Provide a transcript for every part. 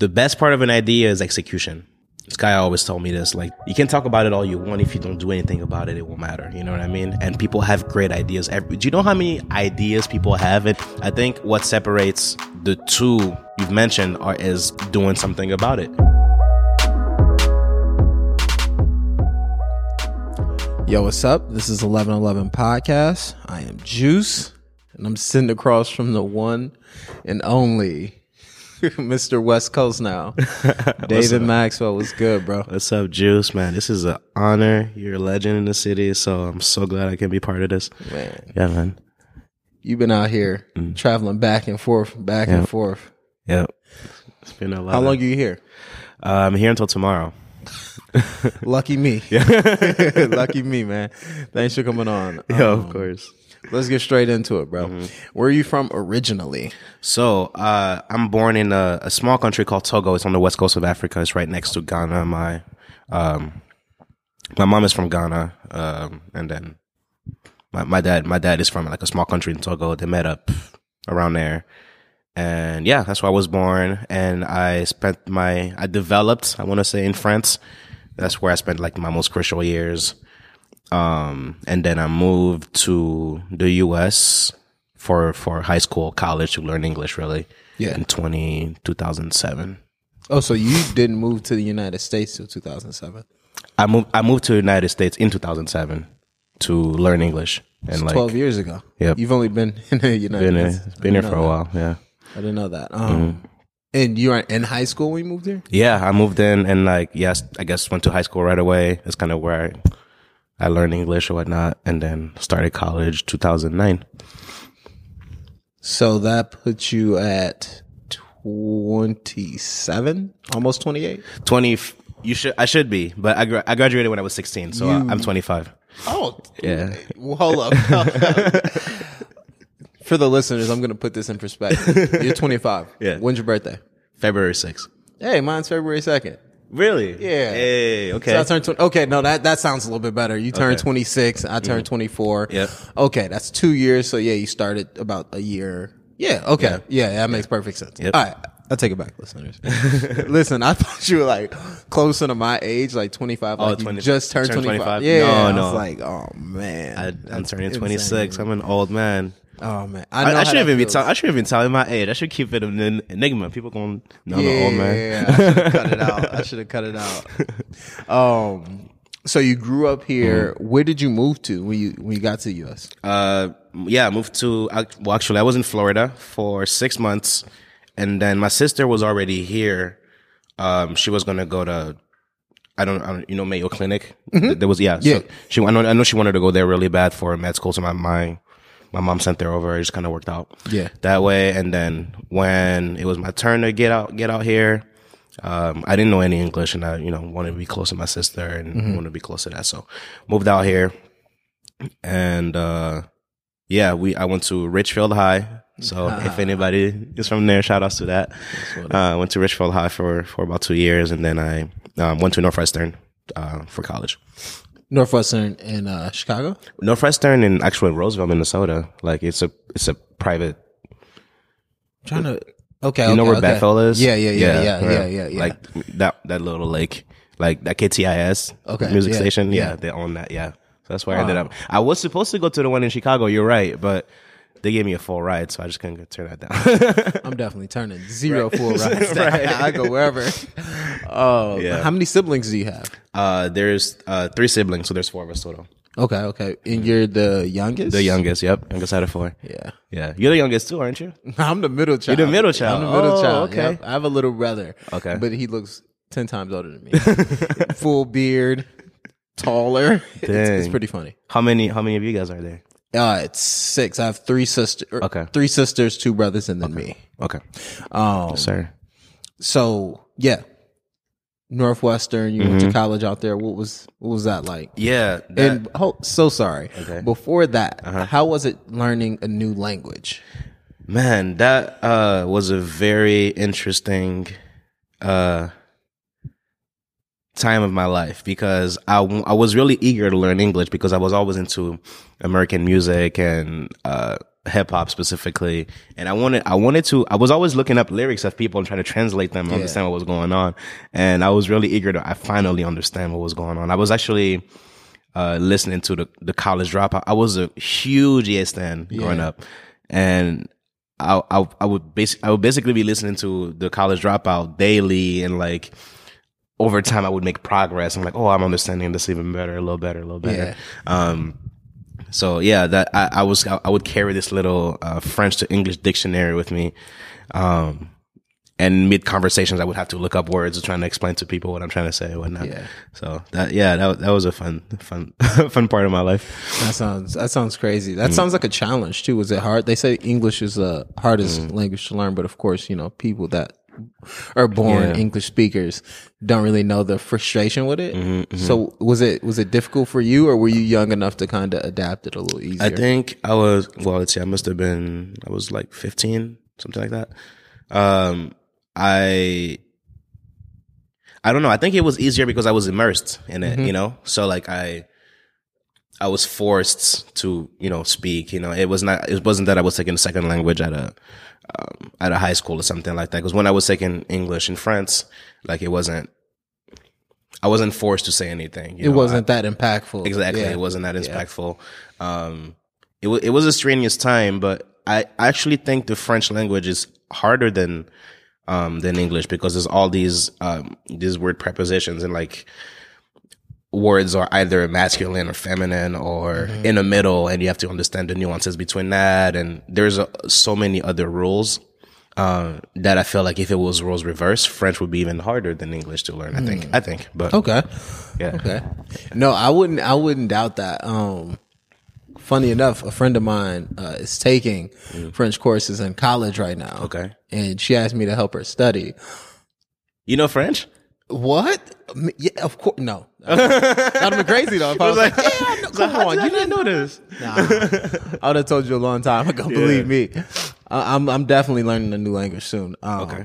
the best part of an idea is execution. This guy always told me this, like, you can talk about it all you want. If you don't do anything about it, it won't matter. You know what I mean? And people have great ideas. Do you know how many ideas people have? It, I think what separates the two you've mentioned are, is doing something about it. Yo, what's up? This is 1111 Podcast. I am Juice, and I'm sitting across from the one and only Mr. West Coast now. David Maxwell was good, bro. What's up, Juice? Man, this is an honor. You're a legend in the city, so I'm so glad I can be part of this. Man, Yeah, man. you've been out here traveling back and forth, back and forth. Yep. It's been a lot. How of- long are you here? Uh, I'm here until tomorrow. Lucky me. Lucky me, man. Thanks for coming on. Yeah, Um, of course. Let's get straight into it, bro. Mm-hmm. Where are you from originally? So, uh, I'm born in a, a small country called Togo. It's on the west coast of Africa. It's right next to Ghana. My, um, my mom is from Ghana. Um, and then my, my dad, my dad is from like a small country in Togo. They met up around there. And yeah, that's where I was born. And I spent my, I developed, I want to say in France. That's where I spent like my most crucial years. Um, and then I moved to the U.S. for for high school, college to learn English. Really, Yeah. in 20, 2007. Oh, so you didn't move to the United States till 2007. I moved. I moved to the United States in two thousand seven to learn English. And like, 12 years ago. Yep. You've only been in the United been here, States. been here for a while. Yeah. I didn't know that. Um, And you were in high school when you moved here? yeah. I moved in and like yes, I guess went to high school right away. That's kind of where I I learned English or whatnot, and then started college two thousand nine. So that puts you at 27, almost 28. 20 you should i should be but i, gra- I graduated when i was 16 so I, i'm 25 Oh, yeah well, hold up. For the listeners, I'm going to put this in perspective. You're 25. Yeah. When's your birthday? february 6th Hey, mine's February 2nd. Really Yeah. hey okay So I turned 20. Okay, no, that, that sounds a little bit better. You turned Okay. 26. I mm-hmm. turned 24. Yep. Okay, that's two years. So yeah, you started about a year. Yeah. Okay. Yeah, that makes perfect sense. Yep. All right. I'll take it back, listeners. Listen, I thought you were like closer to my age, like 25. Oh, Like you 20 just turned turned 25. 25? Yeah. No, I no. was like, oh man. I, i'm turning insane. 26 i'm an old man Oh man. I, know I how shouldn't even be feels. tell, I shouldn't even tell my age. I should keep it an enigma. People going I'm an old man. Yeah, I should have cut it out. I should have cut it out. Um, so you grew up here. Mm-hmm. Where did you move to when you when you got to the U.S.? Uh, yeah, I moved to. Well, actually, I was in Florida for six months, and then my sister was already here. Um, she was gonna go to. I don't, I don't you know, Mayo Clinic. There was, yeah. Mm-hmm. Yeah. So she, I know, I know she wanted to go there really bad for med school. So my, my, my mom sent her over. It just kind of worked out. Yeah. That way. And then when it was my turn to get out, get out here, um, I didn't know any English and I, you know, wanted to be close to my sister and Mm-hmm. wanted to be close to that. So moved out here and, uh, yeah, we, I went to Richfield High. So Ah. if anybody is from there, shout outs to that. Uh, I went to Richfield High for, for about two years and then I, um, went to Northwestern, uh, for college. Northwestern in uh, Chicago. Northwestern and actually Roseville, Minnesota. Like it's a, it's a private trying to. Okay, You know okay, where okay. Bethel is? Yeah, yeah, yeah, yeah, yeah, yeah, yeah. Like that that little lake, like that KTIS Okay, music yeah, station. Yeah, yeah. they own that. Yeah, so that's where I ended up. I was supposed to go to the one in Chicago. You're right, but they gave me a full ride, so I just couldn't turn that down. I'm definitely turning zero full rides. I go wherever. Oh, Yeah. how many siblings do you have? uh, there's uh, three siblings, so there's four of us total. Okay, okay, and you're the youngest. The youngest, yep, youngest out of four. Yeah, Yeah, you're the youngest too, aren't you? I'm the middle child. You're the middle child. I'm the middle Oh, child. okay. Yep. I have a little brother. Okay. but he looks ten times older than me. Full beard, taller. It's, it's pretty funny. How many? How many of you guys are there? Uh, it's six. I have three sisters. Okay. three sisters, two brothers, and then me. Okay, Um, sir. so yeah, Northwestern. You Mm-hmm. went to college out there. What was what was that like? Yeah, that, and oh, so sorry. Okay. Uh-huh. Before that, how was it learning a new language? Man, that uh, was a very interesting uh, time of my life because I, w- I was really eager to learn English because I was always into American music and uh, hip hop specifically, and I wanted I wanted to. I was always looking up lyrics of people and trying to translate them, and understand what was going on, and I was really eager to. I finally understand what was going on. I was actually uh, listening to the the college dropout. I was a huge Yes fan growing Yeah. up, and I, I I would basically I would basically be listening to the college dropout daily, and like over time I would make progress. I'm like, oh, I'm understanding this even better, a little better, a little better. Yeah. Um, so yeah, that I, I was I would carry this little uh, French to English dictionary with me. Um, and mid conversations, I would have to look up words trying to explain to people what I'm trying to say and whatnot. Yeah. So that, yeah, that, that was a fun, fun, fun part of my life. That sounds that sounds crazy. That sounds like a challenge too. Was it hard? They say English is the hardest language to learn, but of course, you know, people that are born Yeah. English speakers don't really know the frustration with it. Mm-hmm, mm-hmm. So was it was it difficult for you, or were you young enough to kind of adapt it a little easier? I think I was, well, let's see, I must have been, I was like 15, something like that. Um, I, I don't know. I think it was easier because I was immersed in it, mm-hmm. you know? So like I, I was forced to, you know, speak, you know, it was not, it wasn't that I was taking a second language at a, um, at a high school or something like that. Cause when I was taking English in France, like it wasn't, I wasn't forced to say anything. you it know, wasn't that impactful. Exactly. Yeah. It wasn't that impactful. Um, it was, it was a strenuous time, but I actually think the French language is harder than, um, than English because there's all these, um, these word prepositions and like words are either masculine or feminine or in the middle and you have to understand the nuances between that. And there's a, so many other rules. Uh, that I feel like if it was rules reversed, French would be even harder than English to learn. I think. I think, but Okay. yeah. Okay. No, I wouldn't. I wouldn't doubt that. Um, funny enough, a friend of mine uh, is taking French courses in college right now. Mm. Okay. and she asked me to help her study. You know French? What? Yeah, of course. No, that'd been crazy though. If I was like, yeah, I know, come on, you didn't know this. Nah, I would have told you a long time ago. Believe me, I, I'm I'm definitely learning a new language soon. Um, Okay.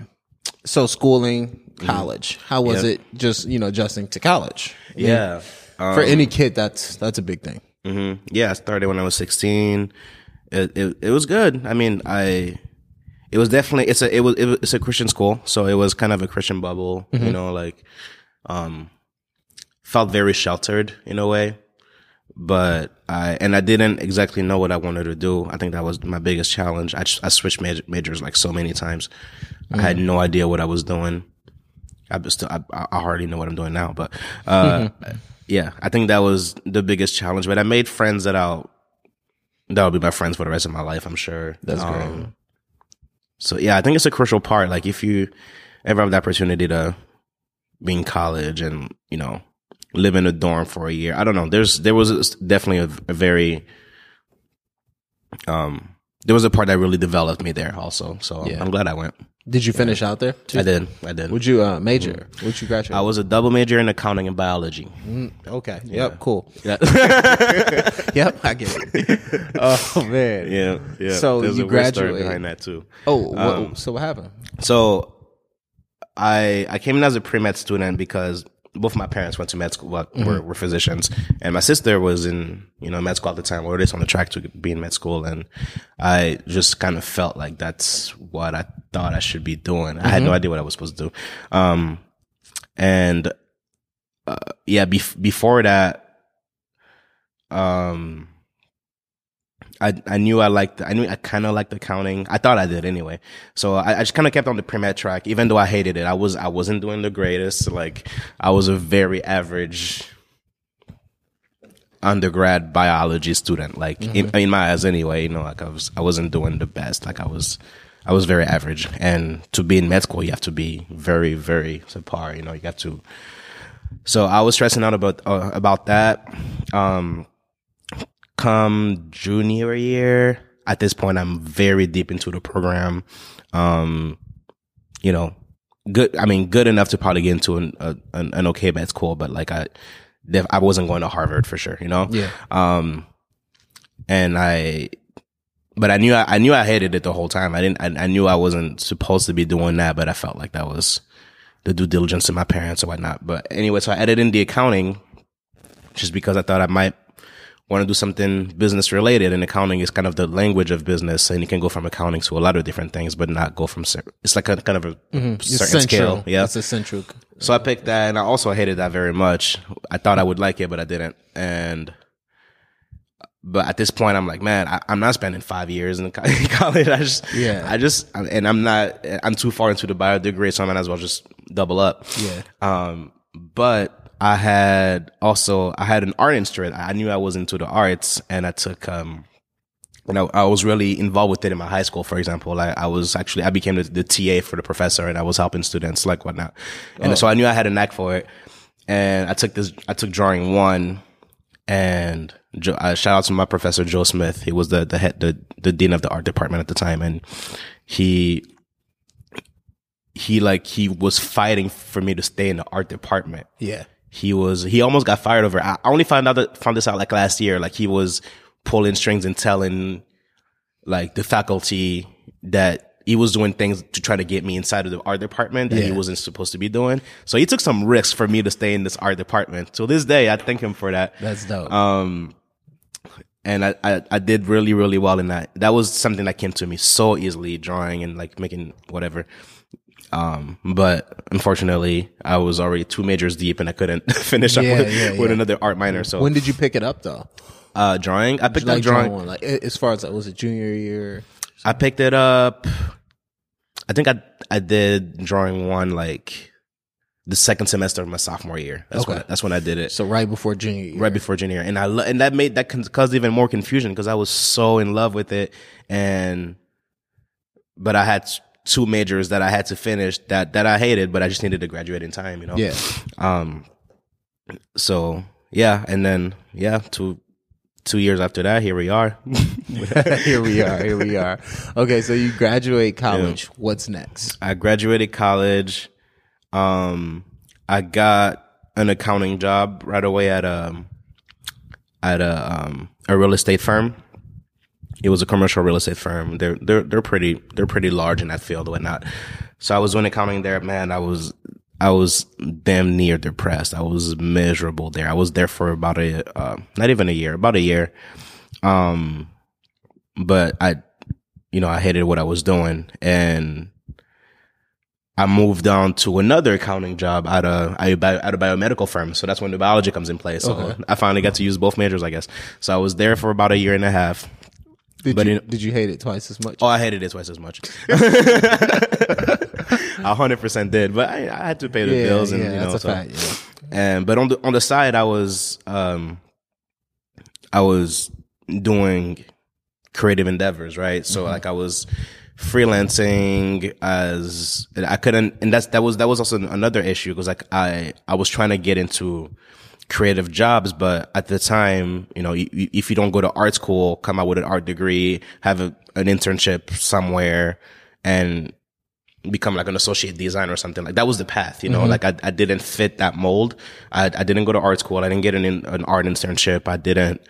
So schooling, college. How was Yep. it? Just you know, adjusting to college. Yeah. Um, For any kid, that's that's a big thing. hmm Yeah, I started when I was 16. It, it it was good. I mean, I it was definitely it's a it was, it was it's a Christian school, so it was kind of a Christian bubble, you know, like um felt very sheltered in a way. But I and I didn't exactly know what I wanted to do. I think that was my biggest challenge. I I switched major, majors like so many times. I had no idea what I was doing. I still I, I hardly know what I'm doing now, but uh, yeah, I think that was the biggest challenge. But I made friends that I'll that'll be my friends for the rest of my life. I'm sure. That's great. So yeah, I think it's a crucial part. Like if you ever have the opportunity to be in college and you know live in a dorm for a year, I don't know. There's there was definitely a, a very um there was a part that really developed me there also. So Yeah. I'm glad I went. Did you finish out there? Too? I did. I did. Would you uh, major? Would you graduate? I was a double major in accounting and biology. okay. Yep. Cool. Yeah. Yep. I get it. oh man. Yeah, yeah. So There's you a weird story graduated. behind that too. Oh. what, Um, so what happened? So, I I came in as a pre med student because both my parents went to med school, well, were, were physicians, and my sister was in you know med school at the time, or at least on the track to be in med school, and I just kind of felt like that's what I thought I should be doing. I had no idea what I was supposed to do, um, and uh, yeah, bef- before that, um. I I knew I liked I knew I kind of liked accounting. I thought I did anyway. So I, I just kind of kept on the pre-med track, even though I hated it. I was I wasn't doing the greatest. Like I was a very average undergrad biology student. Like in, in my eyes, anyway. You know, like I was I wasn't doing the best. Like I was I was very average. And to be in med school, you have to be very very subpar. You know, you got to. So I was stressing out about uh, about that. Um, come junior year, at this point, I'm very deep into the program. Um, you know, good. I mean, good enough to probably get into an a, an, an okay med school, but like I, I wasn't going to Harvard for sure. You know. Yeah. Um, and I, but I knew I, I knew I hated it the whole time. I didn't. I, I knew I wasn't supposed to be doing that, but I felt like that was the due diligence of my parents or whatnot. But anyway, so I added in the accounting just because I thought I might want to do something business related and accounting is kind of the language of business and you can go from accounting to a lot of different things but not go from it's like a kind of a certain Central. scale yeah It's essential. so i picked that and i also hated that very much i thought i would like it but i didn't and but at this point i'm like man I, i'm not spending five years in in college i just Yeah. i just and i'm not i'm too far into the bio degree so i might as well just double up Yeah. um, but I had also I had an art instrument. I knew I was into the arts, and I took um, you know, I was really involved with it in my high school. For example, I, I was actually I became the, the TA for the professor, and I was helping students like whatnot. And so I knew I had a knack for it. And I took this, I took drawing one, and jo, uh, shout out to my professor Joe Smith. He was the the head the the dean of the art department at the time, and he he like he was fighting for me to stay in the art department Yeah. He was he almost got fired over I only found out that, found this out like last year. Like he was pulling strings and telling like the faculty that he was doing things to try to get me inside of the art department that he wasn't supposed to be doing. So he took some risks for me to stay in this art department. To this day i thank him for that. That's dope. um and I, I i did really really well in that. That was something that came to me so easily drawing and like making whatever um but unfortunately i was already two majors deep and i couldn't finish up with, yeah, with yeah. another art minor so when did you pick it up though? uh drawing i picked Like up drawing one, like as far as like, was it junior year? i picked it up i think i i did drawing one like the second semester of my sophomore year that's when Okay. that's when i did it So right before junior year. right before junior year. and I lo- and that made that caused even more confusion because I was so in love with it, and but I had two majors that I had to finish that that I hated, but I just needed to graduate in time, you know. Yeah. Um. So yeah, and then yeah, two two years after that, here we are. here we are. Here we are. Okay, so you graduate college. What's next? I graduated college. Um, I got an accounting job right away at a at a um a real estate firm. It was a commercial real estate firm. They're they're they're pretty they're pretty large in that field and whatnot. So I was doing accounting there. Man, I was I was damn near depressed. I was miserable there. I was there for about a uh, not even a year, about a year. Um, but I, you know, I hated what I was doing and I moved on to another accounting job at a at a bio- at a biomedical firm. So that's when the biology comes in play. So Okay. I finally got to use both majors, I guess. So I was there for about a year and a half. Did But you did you hate it twice as much? Oh, I hated it twice as much. A hundred percent did, but I, I had to pay the yeah, bills, and yeah, you know, that's a so. fact. Yeah. And but on the on the side, I was um, I was doing creative endeavors, right? So like I was freelancing as I couldn't, and that's that was that was also another issue because like I I was trying to get into creative jobs, but at the time, you know, if you don't go to art school, come out with an art degree, have a, an internship somewhere, and become like an associate designer or something like that was the path you know? Like I, I didn't fit that mold. I, I didn't go to art school. I didn't get an, in- an art internship. I didn't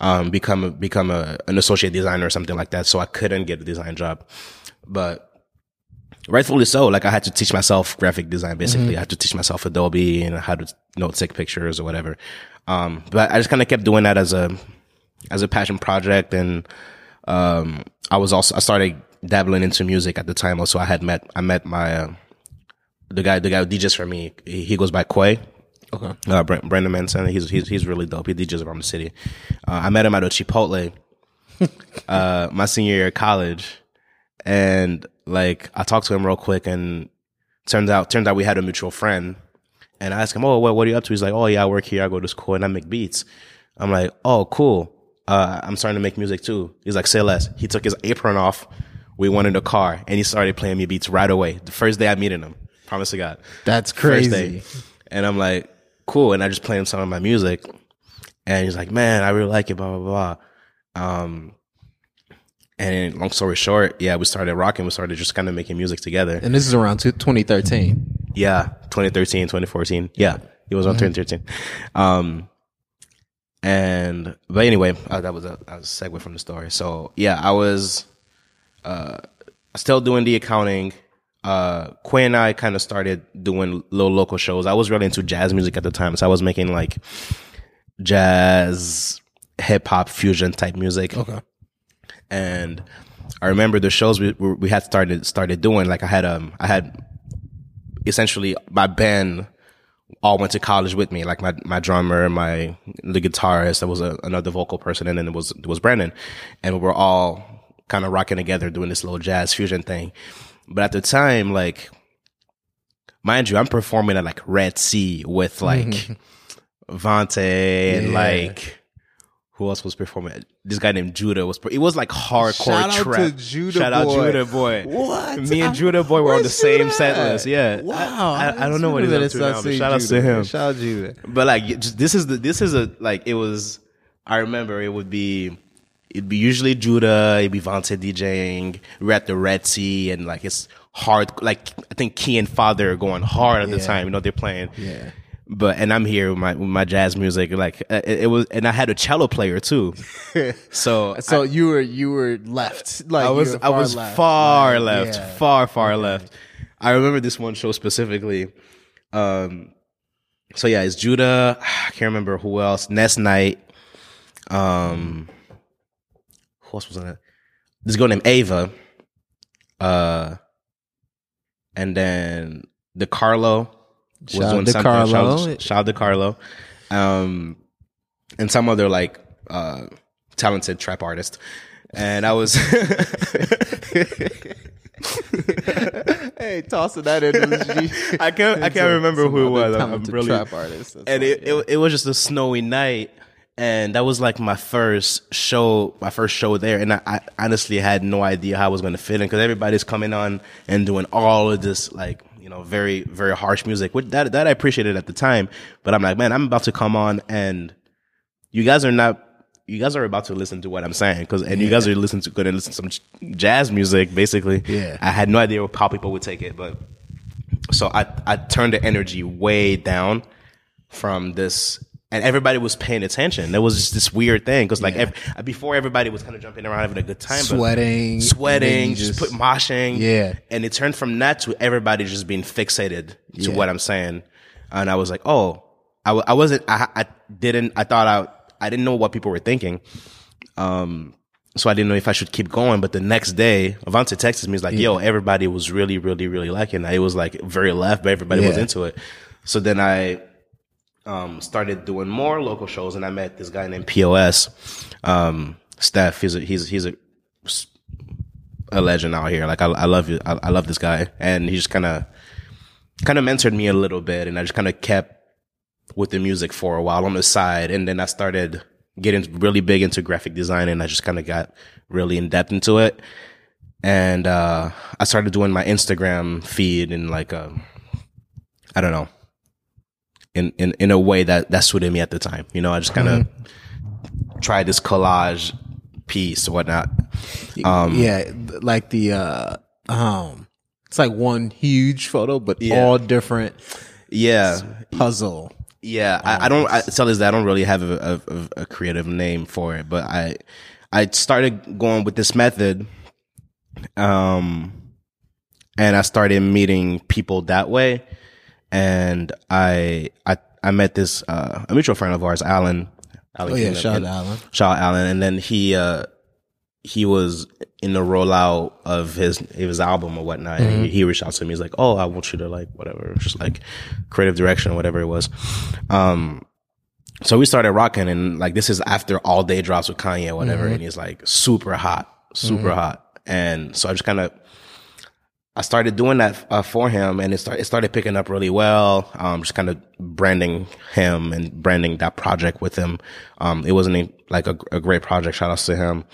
um, become a, become a, an associate designer or something like that so i couldn't get a design job. But rightfully so. Like i had to teach myself graphic design basically. I had to teach myself adobe and how to you know take pictures or whatever. Um, but i just kind of kept doing that as a as a passion project and um i was also i started dabbling into music at the time also. I had met i met my uh, the guy the guy who DJs for me he, he goes by Quay. Okay. uh Brandon Manson. He's he's he's really dope. He DJs around the city. Uh, I met him at a Chipotle uh my senior year of college. And like I talked to him real quick and turns out turns out we had a mutual friend. And I asked him oh what what are you up to? He's like oh yeah I work here. I go to school and I make beats. I'm like oh cool. Uh I'm starting to make music too. He's like say less. He took his apron off. We went in the car and he started playing me beats right away. The first day I meeted him. Promise to God. That's crazy. And I'm like, cool. And I just play him some of my music. And he's like, man, I really like it, blah, blah, blah. Um, and long story short, yeah, we started rocking. We started just kind of making music together. And this is around 2013. Yeah, 2013, 2014. Yeah, it was on 2013. Um, and but anyway, uh, that was a, that was a segue from the story. So yeah, I was uh still doing the accounting. Uh, Quay and I kind of started doing little local shows. I was really into jazz music at the time, so I was making like jazz hip hop fusion type music. Okay. And I remember the shows we we had started started doing. Like I had um I had essentially my band all went to college with me. Like my my drummer, my the guitarist, there was a, another vocal person, and then it was it was Brandon, and we were all kind of rocking together doing this little jazz fusion thing. But at the time, like mind you, I'm performing at like Red Sea with like Vante and Yeah. like who else was performing? This guy named Judah was. It was like hardcore Shout out to Judah Shout out Judah boy. What? Me and I- Judah boy were on the Where's same Judah set list. Yeah. Wow. I, I, I don't know what he's up to now. But shout out to him. Shout out Judah. But like, just, this is the this is a like it was. I remember it would be. It'd be usually Judah, it'd be Vontae DJing. We're at the Red Sea, and like it's hard. Like I think Key and Father are going hard at the time. You know they're playing. Yeah. But and I'm here with my with my jazz music. Like uh, it, it was, and I had a cello player too. So So you were you were left. Like I was I was left. far left, yeah. far far left. I remember this one show specifically. Um, so yeah, it's Judah. I can't remember who else. Nest Night. Um, who else was on it? This girl named Ava. Uh, and then the Carlo Shout out doing to something. Carlo. out- Shout out to Carlo. Um, and some other like uh talented trap artist. And I was hey, tossing that G. I can't I can't remember who it was. I'm- really trap artist. That's and it, it it was just a snowy night and that was like my first show my first show there and I, I honestly had no idea how I was going to fit in because everybody's coming on and doing all of this like you know very very harsh music which that that I appreciated at the time but I'm like man I'm about to come on and you guys are not you guys are about to listen to what I'm saying because and you guys are listening to going to listen to some jazz music basically Yeah. I had no idea how people would take it but so I I turned the energy way down from this and everybody was paying attention. There was just this weird thing because like ev- before everybody was kind of jumping around having a good time, Sweating, sweating, just, just- put moshing, Yeah. And it turned from that to everybody just being fixated to Yeah. what I'm saying, and I was like, oh, I, w- I wasn't, I, I didn't, I thought I, I didn't know what people were thinking. Um, so I didn't know if I should keep going. But the next day, Avante texted me. He's like, "Yo, everybody was really, really, really liking that. It was like very left, but everybody was into it." So then I um, started doing more local shows, and I met this guy named POS, um, Stef. He's a, he's he's a a legend out here. Like I, I love you. I, I love this guy, and he just kind of kind of mentored me a little bit, and I just kind of kept with the music for a while on the side, and then I started getting really big into graphic design, and I just kind of got really in depth into it, and uh, I started doing my Instagram feed and like a, I don't know, in in in a way that that suited me at the time. You know, I just kind of tried this collage piece or whatnot. Um, yeah, like the uh um it's like one huge photo but Yeah. all different Yeah, puzzle. Yeah, I, I don't. I tell this that I don't really have a, a, a creative name for it, but I I started going with this method, um, and I started meeting people that way, and I I I met this uh, a mutual friend of ours, Alan. Alan Oh yeah, King, shout out and- Alan. Shout out Alan, and then he uh he was in the rollout of his his album or whatnot. And he, he reached out to me. He's like, "Oh, I want you to like whatever, just like creative direction or whatever it was." Um, so we started rocking, and like this is after all day drops with Kanye or whatever, and he's like super hot, super hot, and so I just kind of. I started doing that uh, for him, and it started it started picking up really well. Um, just kind of branding him and branding that project with him. Um, it wasn't a, like a, a great project. Shout outs to him.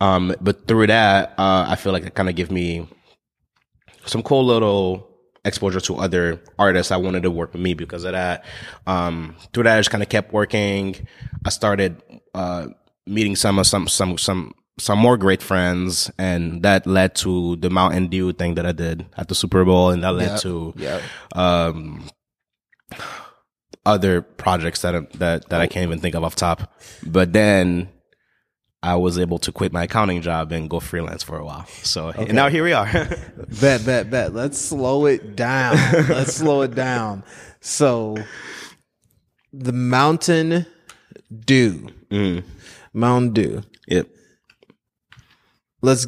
Um, but through that, uh, I feel like it kind of gave me some cool little exposure to other artists I wanted to work with me because of that. Um, through that, I just kind of kept working. I started, uh, meeting some of some, some, some, some more great friends and that led to the Mountain Dew thing that I did at the Super Bowl and that led Yep. to, Yep. um, other projects that, I- that, that I can't even think of off top. But then I was able to quit my accounting job and go freelance for a while. So and now here we are. Bet, bet, bet. Let's slow it down. Let's slow it down. So, the Mountain Dew. Mm. Mountain Dew. Yep. Let's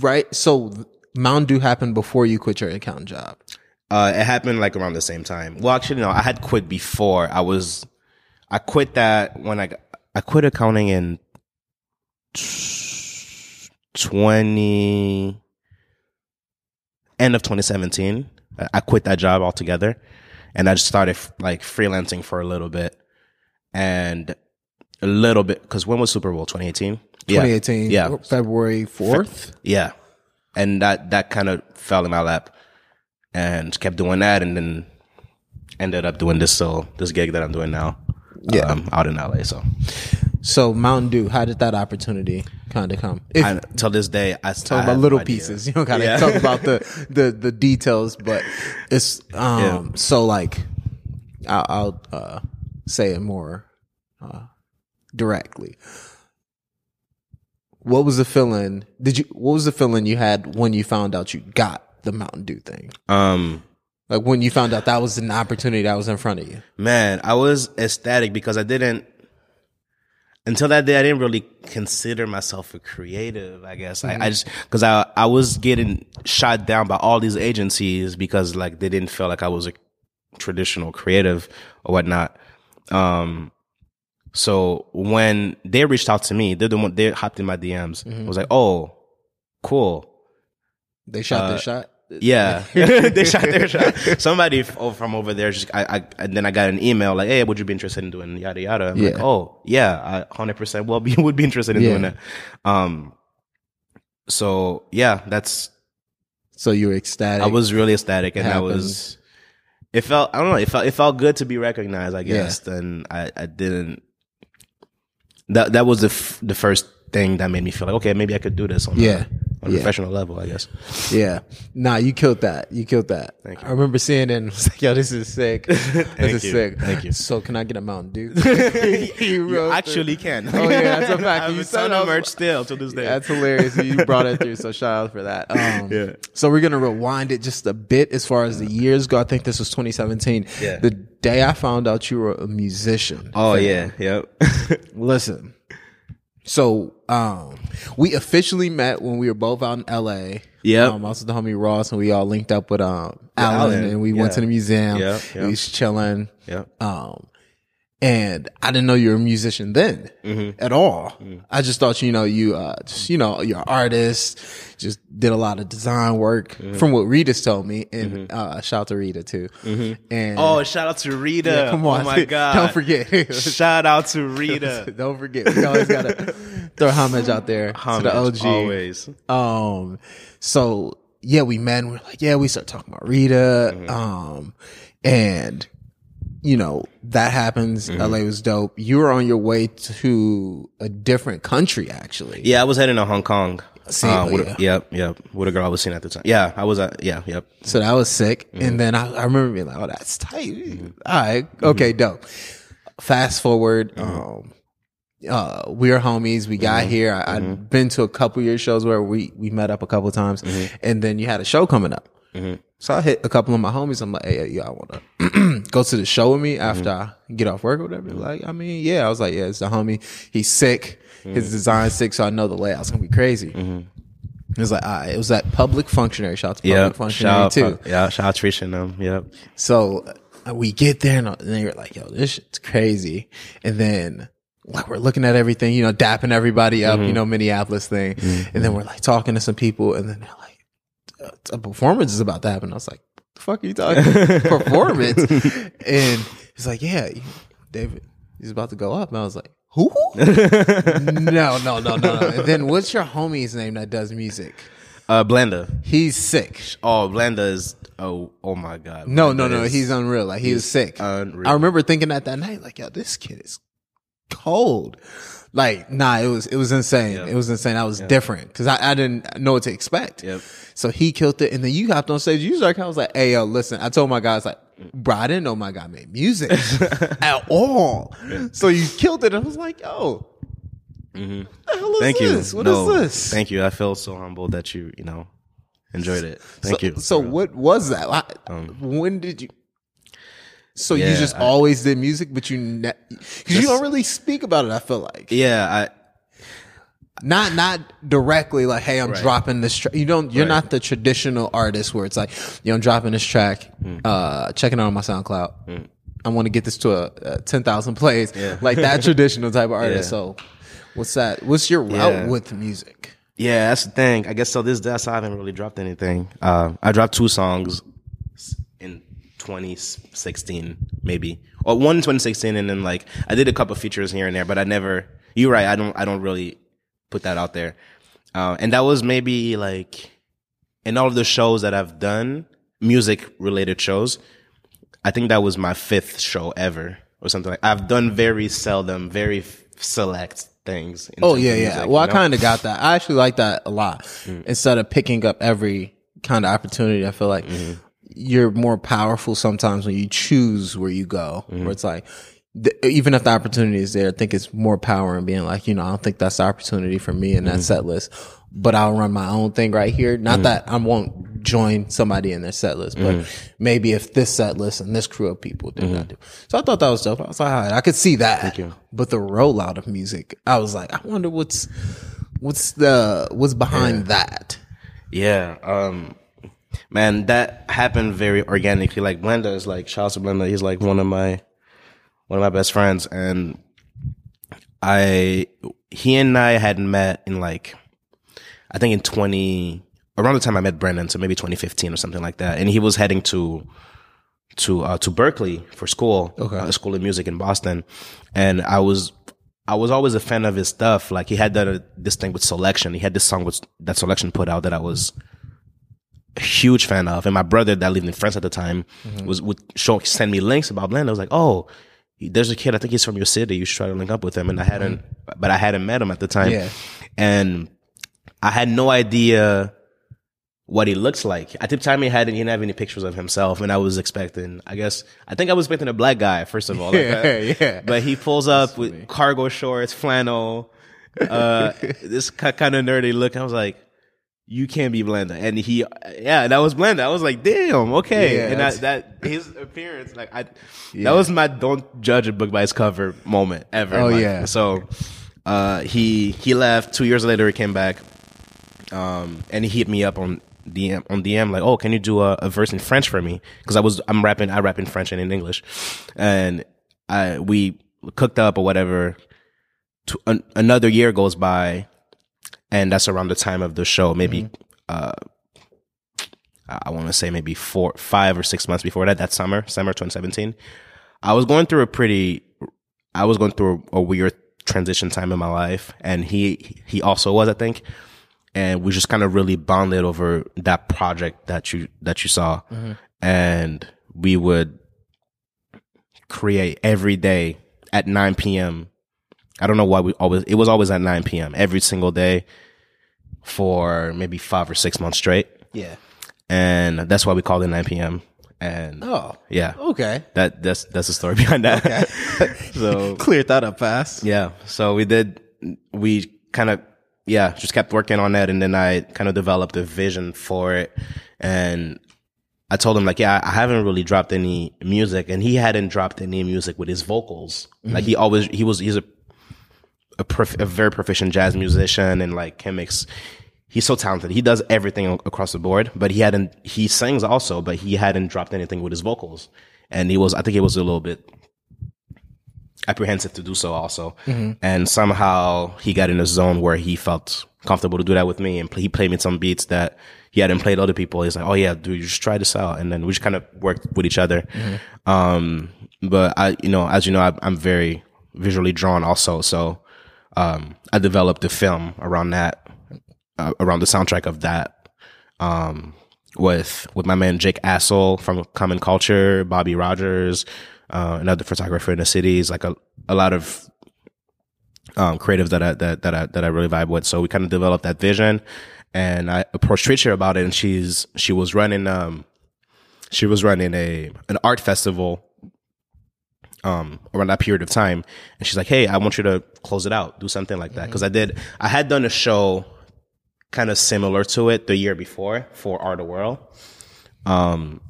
right. So Mountain Dew happened before you quit your accounting job. Uh, it happened like around the same time. Well, actually, no, I had quit before. I was, I quit that when I, I quit accounting in twenty, end of 2017. I- I quit that job altogether and I just started like freelancing for a little bit and a little bit, cause when was Super Bowl? 2018? Yeah. 2018. Yeah. February fourth. Yeah. And that, that kind of fell in my lap and kept doing that and then ended up doing this so this gig that I'm doing now. Yeah. Um, out in LA. So So Mountain Dew, how did that opportunity kind of come? If, till this day, I talk about little pieces. You don't gotta Yeah. talk about the, the the details, but it's um Yeah. so like I'll, I'll uh, say it more uh, directly. What was the feeling? Did you? What was the feeling you had when you found out you got the Mountain Dew thing? Um, Like when you found out that was an opportunity that was in front of you. man, I was ecstatic because I didn't until that day. I didn't really consider myself a creative. I guess I, I just because I I was getting shot down by all these agencies because like they didn't feel like I was a traditional creative or whatnot. Um, so when they reached out to me, they're the one they hopped in my DMs. I was like, oh, cool. They shot Uh, their shot. Yeah, they shot their shot. Somebody oh, from over there just, I, I, and then I got an email like, "Hey, would you be interested in doing yada yada?" I'm like, "Oh, yeah, I hundred percent will be would be interested in Yeah. doing that." Um, so yeah, that's So you were ecstatic. I was really ecstatic, and that was it felt I don't know it felt it felt good to be recognized. I guess, and I I didn't that that was the f- the first thing that made me feel like okay, maybe I could do this on Yeah. a, on a Yeah. professional level. I guess. Yeah. Nah, you killed that. You killed that. Thank you. I remember seeing it and was like, yo, this is sick. this is you. sick. Thank you. So can I get a Mountain Dew? you You wrote actually can. Oh, yeah, that's a fact. I have You a said ton of merch still to this day. That's hilarious. You brought it through, so shout out for that. Um, Yeah. So we're gonna rewind it just a bit as far as the years go. I think this was 2017. Yeah. The day I found out you were a musician. oh yeah, yep. Listen. So um we officially met when we were both out in LA. Yeah. Um, I was with the homie Ross and we all linked up with um Alan, Alan, and we went to the museum. Yep, We was chilling. yep. Um and I didn't know you were a musician then Mm-hmm. at all. I just thought you know you uh just you know you're an artist, just did a lot of design work Mm-hmm. from what Rita's told me and uh shout out to Rita too. And Oh, shout out to Rita. yeah, come on. Oh my god. Don't forget. Shout out to Rita. Don't forget. We always gotta throw homage out there to the OG. Always. Um, so yeah, we met. and We're like, yeah, we start talking about Rita. Mm-hmm. Um, and you know that happens. Mm-hmm. LA was dope. You were on your way to a different country, actually. Yeah, I was heading to Hong Kong. See, uh, with, yeah. Yep, yep. With a girl I was seeing at the time. Yeah, I was. Uh, yeah, yep. So that was sick. Mm-hmm. And then I, I remember being like, oh, that's tight. All right. Okay, dope. Fast forward. Mm-hmm. Um, uh, we are homies. We got here. I, Mm-hmm. I'd been to a couple of your shows where we, we met up a couple of times Mm-hmm. and then you had a show coming up. So I hit a couple of my homies. I'm like, hey, y'all want to go to the show with me mm-hmm. after I get off work or whatever? Mm-hmm. Like, I mean, yeah. I was like, yeah, it's the homie. He's sick. His mm-hmm. design's sick. So I know the layout's to be crazy. It was like, right, it was that public functionary. Shout out to public Yep. functionary Shout too. yeah, shout out Trish and them. Yep. So uh, we get there and, uh, and they were like, yo, this shit's crazy. And then like we're looking at everything, you know, dapping everybody up, you know, Minneapolis thing. And then we're like talking to some people and then they're like, "Uh, a performance is about to happen. I was like, fuck are you talking performance? and he's like, yeah, David, he's about to go up. And I was like, who? no, no, no, no, no. And then what's your homie's name that does music? Uh, Blenda. He's sick. Oh, Blenda is. Oh, oh my God. No, no, no. is- He's unreal. Like he was sick. unreal. I remember thinking that that night, like, yo, this kid is cold. Like, nah, it was it was insane. Yeah. It was insane. I was different because I, I didn't know what to expect. Yep. So he killed it, and then you hopped on stage. You started. I was like, hey, yo, listen. I told my guys like, bro, I didn't know my guy made music at all. So you killed it. I was like, yo. Mm-hmm. What the hell is Thank you. this? What is No, this? Thank you. I feel so humbled that you, you know, enjoyed it. Thank so, you. So what was that? Like, um, when did you? So you Um, just I- always did music, but you because you don't really speak about it. I feel like Yeah, I Not not directly like, hey, I'm Right. dropping this. Tra-. You don't. You're Right. not the traditional artist where it's like, you know, I'm dropping this track, Mm. uh, checking out on my SoundCloud. I want to get this to a, a ten thousand plays, Yeah. like that traditional type of artist. Yeah. So, what's that? What's your route Yeah. with music? Yeah, that's the thing. I guess so. This that's I haven't really dropped anything. Uh, I dropped two songs in 2016, maybe, or one in 2016, and then like I did a couple features here and there, but I never. You're right. I don't. I don't really put that out there. Uh, and that was maybe like in all of the shows that I've done, music related shows. I think that was my fifth show ever, or something like. I've done very seldom, very f- select things. in Oh yeah, yeah. music, well, you I kind of got that. I actually like that a lot. Mm. Instead of picking up every kind of opportunity, I feel like Mm-hmm. You're more powerful sometimes when you choose where you go. Mm-hmm. Where it's like, even if the opportunity is there, I think it's more power in being like, you know, I don't think that's the opportunity for me in Mm-hmm. that set list. But I'll run my own thing right here. Mm-hmm. Not that I won't join somebody in their set list, but maybe if this set list and this crew of people did not do. So I thought that was dope. I was like, right, I could see that. you. But the rollout of music, I was like, I wonder what's what's the what's behind that. Yeah. Um man, that happened very organically. Like Blenda is like shout out to Blenda. He's like one of my one of my best friends. And I he and I had met in like I think in twenty around the time I met Brendan, so maybe twenty fifteen or something like that. And he was heading to to uh, to Berklee for school, Okay. uh, school of music in Boston, and I was I was always a fan of his stuff. Like he had that this thing with Selection. He had this song with that Selection put out that I was a huge fan of, and my brother that lived in France at the time was would show send me links about Blend. I was like, oh. There's a kid. I think he's from your city. You should try to link up with him. And I hadn't, but I hadn't met him at the time. Yeah. And I had no idea what he looks like. At the time, he hadn't, he didn't have any pictures of himself, and I was expecting, I guess, I think I was expecting a black guy first of all. Like Yeah, that. yeah. But he pulls up with cargo shorts, flannel, uh, this kind of nerdy look. I was like, you can't be Blenda, and he, yeah, that was Blenda. I was like, damn, okay, Yeah, and that's- that, his appearance, like, I, that was my don't judge a book by its cover moment ever. Oh, yeah. So, uh, he he left. Two years later, he came back um, and he hit me up on DM on DM like, oh, can you do a, a verse in French for me? Because I was I'm rapping I rap in French and in English, and I we cooked up or whatever. To, an, another year goes by, and that's around the time of the show. Maybe uh, I, want to say maybe four, five or six months before that. That summer, summer 2017. I was going through a pretty, I was going through a, a weird transition time in my life, and he he also was, I think and we just kind of really bonded over that project that you that you saw and we would create every day at 9 p.m i don't know why we always it was always at 9 p.m every single day for maybe five or six months straight Yeah. and that's why we called it 9 p.m and Oh. yeah Okay. that that's that's the story behind that so Cleared that up fast. yeah. So we did, we kind of, yeah, just kept working on that. And then I kind of developed a vision for it. And I told him like, yeah, I haven't really dropped any music and he hadn't dropped any music with his vocals. Like mm-hmm. he always, he was, he's a, a, prof, a very proficient jazz musician and like can mix. He's so talented. He does everything across the board, but he hadn't, he sings also, but he hadn't dropped anything with his vocals. And he was, I think he was a little bit apprehensive to do so also. And somehow he got in a zone where he felt comfortable to do that with me. And he played me some beats that he hadn't played other people. He's like, Oh yeah, dude, just try this out. And then we just kind of worked with each other. Um, but I, you know, as you know, I, I'm very visually drawn also. So, um, I developed a film around that, uh, around the soundtrack of that. Um, with with my man Jake Assel from Common Culture, Bobby Rogers, uh, another photographer in the cities, like a a lot of um, creatives that I that that I that I really vibe with. So we kind of developed that vision, and I approached Trisha about it, and she's she was running um she was running a an art festival um around that period of time, and she's like, hey, I want you to close it out, do something like that, because I did I had done a show kind of similar to it the year before for Art of World. Um,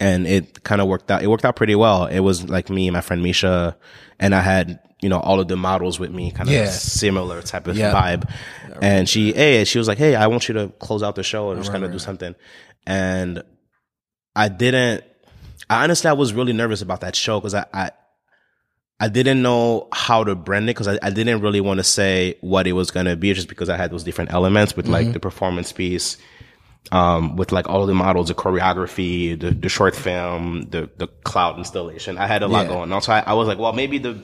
and it kind of worked out. It worked out pretty well. It was like me and my friend Misha, and I had you know all of the models with me, kind of Yeah. similar type of Yeah. vibe. And she, hey, she was like, hey, I want you to close out the show and just kind of do something. And I didn't. I honestly, I was really nervous about that show because I, I, I didn't know how to brand it because I, I didn't really want to say what it was going to be just because I had those different elements with like the performance piece, um, with like all of the models, the choreography, the, the short film, the, the cloud installation. I had a lot Yeah. going on. So I, I was like, well, maybe the,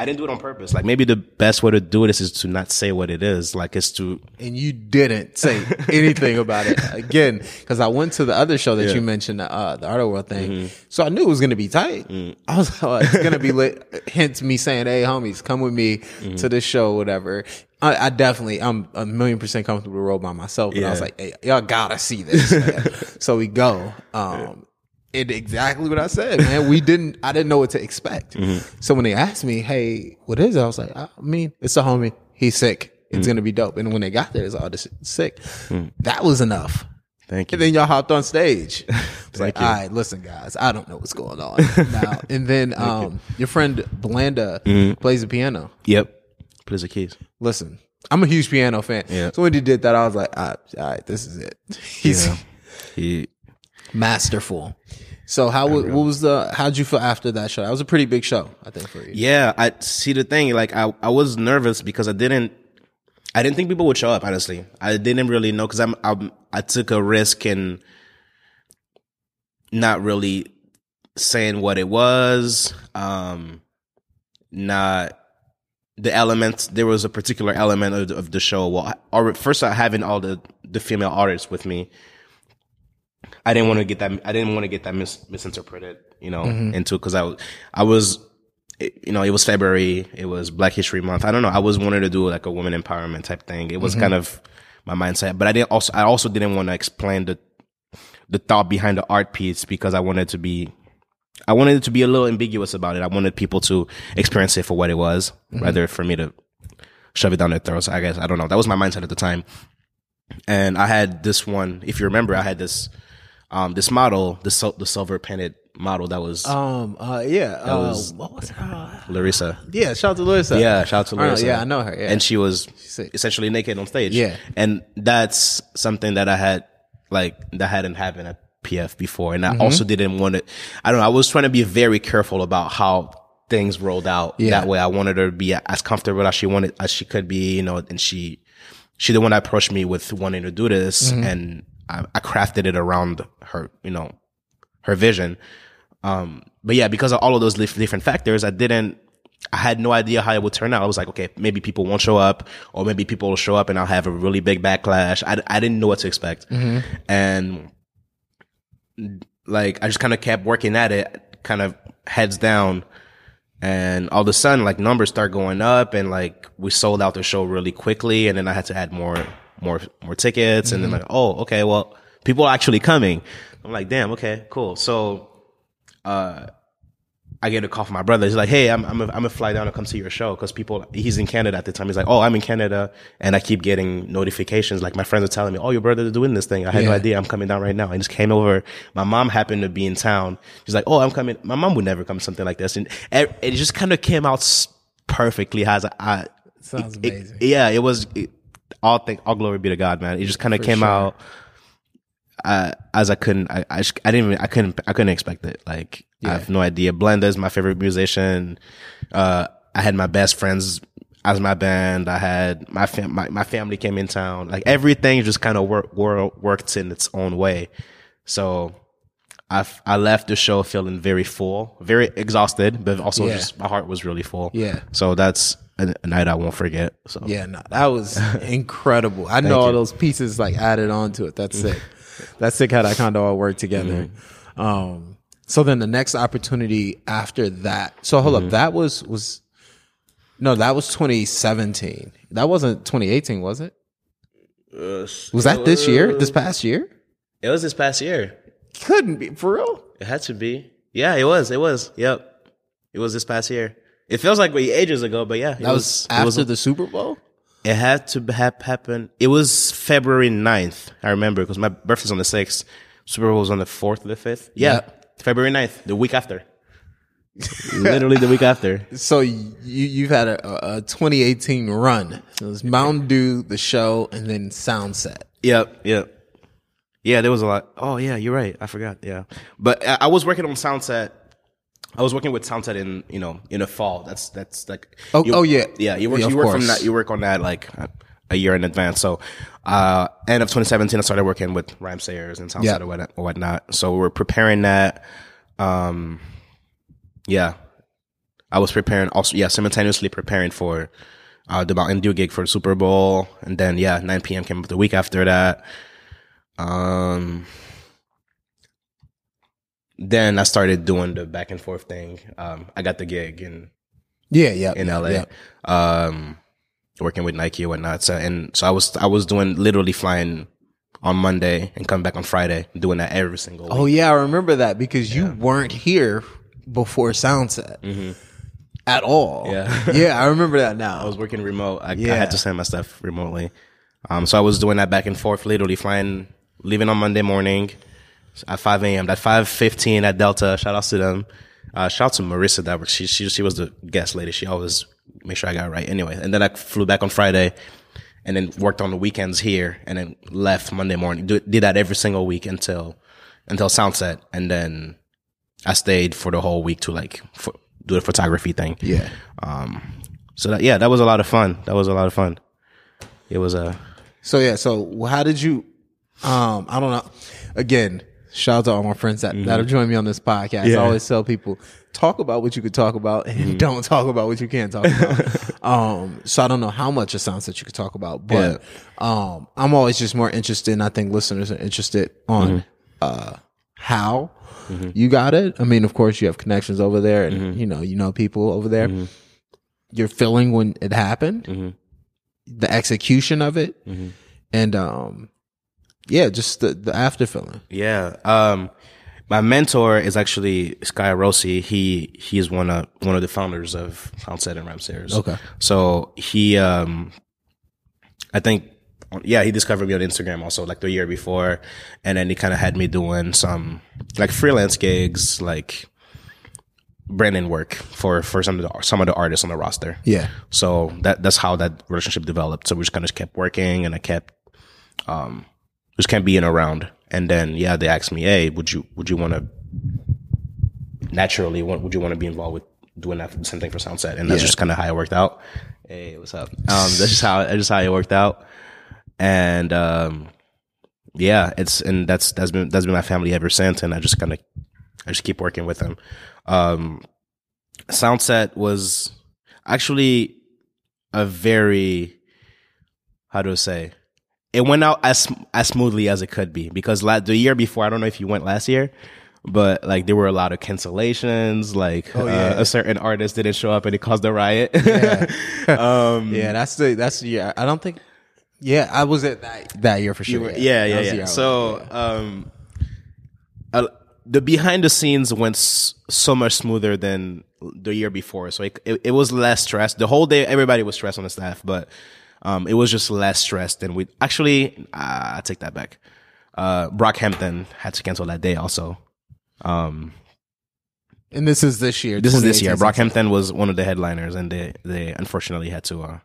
I didn't do it on purpose. Like maybe the best way to do this is to not say what it is. Like it's to, and you didn't say anything about it again because I went to the other show that you mentioned, uh, the Art of World thing. Mm-hmm. So I knew it was going to be tight. Mm. I was like, oh, it's going to be lit. Hence me saying, "Hey, homies, come with me Mm-hmm. to this show, whatever." I, I definitely, I'm a million percent comfortable to roll by myself, but I was like, "Hey, y'all gotta see this." so we go. Um, it exactly what I said, man. We didn't. I didn't know what to expect. Mm-hmm. So when they asked me, "Hey, what is it?" I was like, "I mean, it's a homie. He's sick. It's gonna be dope." And when they got there, it's all this is sick. That was enough. thank you. And then y'all hopped on stage. It's like, you. all right, listen, guys, I don't know what's going on now. And then um, your friend Blanda Mm-hmm. plays the piano. Yep. Plays the keys. Listen, I'm a huge piano fan. Yeah. So when he did that, I was like, all right, all right this is it. He's Yeah. He, masterful. So how wa- what was the how'd you feel after that show? That was a pretty big show, I think, for you. Yeah, I see the thing. Like I, I was nervous because I didn't, I didn't think people would show up. Honestly, I didn't really know because I'm, I'm, I took a risk in not really saying what it was. Um, not the elements. There was a particular element of, of the show. Well, or first, I having all the the female artists with me. I didn't want to get that. I didn't want to get that mis- misinterpreted, you know, mm-hmm. into because I was, I was, you know, it was February. It was Black History Month. I don't know. I was wanting to do like a woman empowerment type thing. It was mm-hmm. kind of my mindset, but I didn't also. I also didn't want to explain the the thought behind the art piece because I wanted to be. I wanted it to be a little ambiguous about it. I wanted people to experience it for what it was, mm-hmm. rather for me to shove it down their throats. I guess I don't know. That was my mindset at the time. And I had this one. If you remember, I had this um this model, the sil- the silver painted model that was Um. Uh. Yeah. Uh, was- what was her? Larissa. yeah. Shout out to Larissa. Yeah, shout out to Larissa. yeah, I know her. Yeah. And she was essentially naked on stage. Yeah. And that's something that I had like that hadn't happened at PF before. And I Mm-hmm. also didn't want to I don't know, I was trying to be very careful about how things rolled out. Yeah. That way I wanted her to be as comfortable as she wanted as she could be, you know, and she she the one that approached me with wanting to do this Mm-hmm. and I, I crafted it around her, you know, her vision. Um, but yeah, because of all of those dif- different factors, I didn't, I had no idea how it would turn out. I was like, okay, maybe people won't show up or maybe people will show up and I'll have a really big backlash. I, I didn't know what to expect. And like, I just kind of kept working at it, kind of heads down. And all of a sudden, like numbers start going up and like we sold out the show really quickly. And then I had to add more, more, more tickets. And then like, oh, okay, well, people are actually coming. I'm like, damn, okay, cool. So, uh, I get a call from my brother. He's like, "Hey, I'm I'm a, I'm a fly down to come see your show because people he's in Canada at the time. He's like, "Oh, I'm in Canada," and I keep getting notifications. Like my friends are telling me, "Oh, your brother's doing this thing." I had no idea. I'm coming down right now. I just came over. My mom happened to be in town. She's like, "Oh, I'm coming." My mom would never come to something like this, and it, it just kind of came out perfectly. As I, I Sounds it- amazing. yeah, it was. It, all thing, all glory be to God, man. It just kind of came sure. out uh, as I couldn't. I, I, I didn't. Even, I couldn't. I couldn't expect it. Like I have no idea. Blenda is my favorite musician. Uh, I had my best friends as my band. I had my fam- my, my family came in town. Like everything just kind of work, wor- worked in its own way. So I f- I left the show feeling very full, very exhausted, but also Yeah. just my heart was really full. Yeah. So that's a, a night I won't forget. So Yeah, no, that was incredible. I know all you. those pieces like added on to it. That's sick. That's sick how that kind of all worked together. Mm-hmm. Um, so then the next opportunity after that. So hold Mm-hmm. up, that was was no, that was 2017. That wasn't 2018, was it? Was that this year? This past year? It was this past year. Couldn't be for real. It had to be. Yeah, it was. It was. Yep. It was this past year. It feels like way ages ago, but yeah, it That was, it after was, the Super Bowl. It had to have happened. It was February 9th. I remember because my birthday's on the 6th. Super Bowl was on the fourth or the fifth. Yeah. February 9th, the week after. Literally the week after. So you you've had a, a 2018 run. So it was Mountain Dew, the show, and then Soundset. Yep, yep. Yeah, there was a lot. Oh yeah, you're right. I forgot. Yeah, but I, I was working on Soundset. I was working with Soundset in you know in the fall. That's that's like Oh- you- oh, yeah. yeah. You work Yeah, you work from that. You work on that like a, year in advance. So uh end of 2017, I started working with Rhymesayers and Soundset Yeah. or, what, or whatnot. So we're preparing that. Um, yeah, I was preparing also. Yeah, simultaneously preparing for uh, the Mountain Dew gig for the Super Bowl, and then yeah, 9 p.m. came up the week after that. Um, then I started doing the back and forth thing. Um, I got the gig in Yeah, yeah. in LA, Yeah. um, working with Nike and whatnot. So, and so I was I was doing literally flying on Monday and coming back on Friday, doing that every single week. Oh yeah, I remember that because you weren't here before Soundset at all. Mm-hmm. Yeah. yeah, I remember that now. I was working remote. I, I had to send my stuff remotely. Um, so I was doing that back and forth, literally flying, leaving on Monday morning at 5 a.m. At 5:15 at Delta. Shout out to them. Uh, shout out to Marissa that works. She, she she was the guest lady. She always make sure I got it right. Anyway, and then I flew back on Friday, and then worked on the weekends here, and then left Monday morning. Do, did that every single week until until Soundset, and then I stayed for the whole week to like pho- do the photography thing. yeah. Um, so that, yeah, that was a lot of fun. That was a lot of fun. It was a So yeah, so how did you um I don't know. Again, shout out to all my friends that, that have joined me on this podcast. I always tell people talk about what you could talk about and don't talk about what you can't talk about. um so I don't know how much it sounds that you could talk about, but um I'm always just more interested and I think listeners are interested on uh how you got it. I mean, of course you have connections over there and you know, you know people over there. You're feeling when it happened the execution of it, and um, yeah, just the the after feeling. yeah. Um, my mentor is actually Sky Rossi. He he's one of one of the founders of Soundset and Rhymesayers. Okay. So he um, I think yeah he discovered me on Instagram also like the year before, and then he kind of had me doing some like freelance gigs like branding work for for some of the some of the artists on the roster. Yeah, So that that's how that relationship developed. So we just kind of kept working, and I kept um just kept being around. And then yeah, they asked me, hey, would you would you want to naturally want would you want to be involved with doing that same thing for Soundset? And that's Yeah. just kind of how it worked out. Hey, what's up? Um, that's just how that's just how it worked out. And um, yeah, it's and that's that's been that's been my family ever since. And I just kind of I just keep working with them. Um, Soundset was actually a very how do I say it went out as as smoothly as it could be because la- the year before I don't know if you went last year but like there were a lot of cancellations like Oh, yeah. uh, a certain artist didn't show up and it caused a riot um yeah. That's the that's year. I don't think. Yeah, I was at that that year for sure. were- yeah, yeah, yeah. was So, um, uh, the behind the scenes went s- so much smoother than the year before. So it, it, it was less stressed. The whole day, everybody was stressed on the staff, but um, it was just less stressed than we actually. Uh, I take that back. Uh, Brockhampton had to cancel that day also. Um, and this is this year. this is this year. 2018. Brockhampton was one of the headliners, and they they unfortunately had to uh,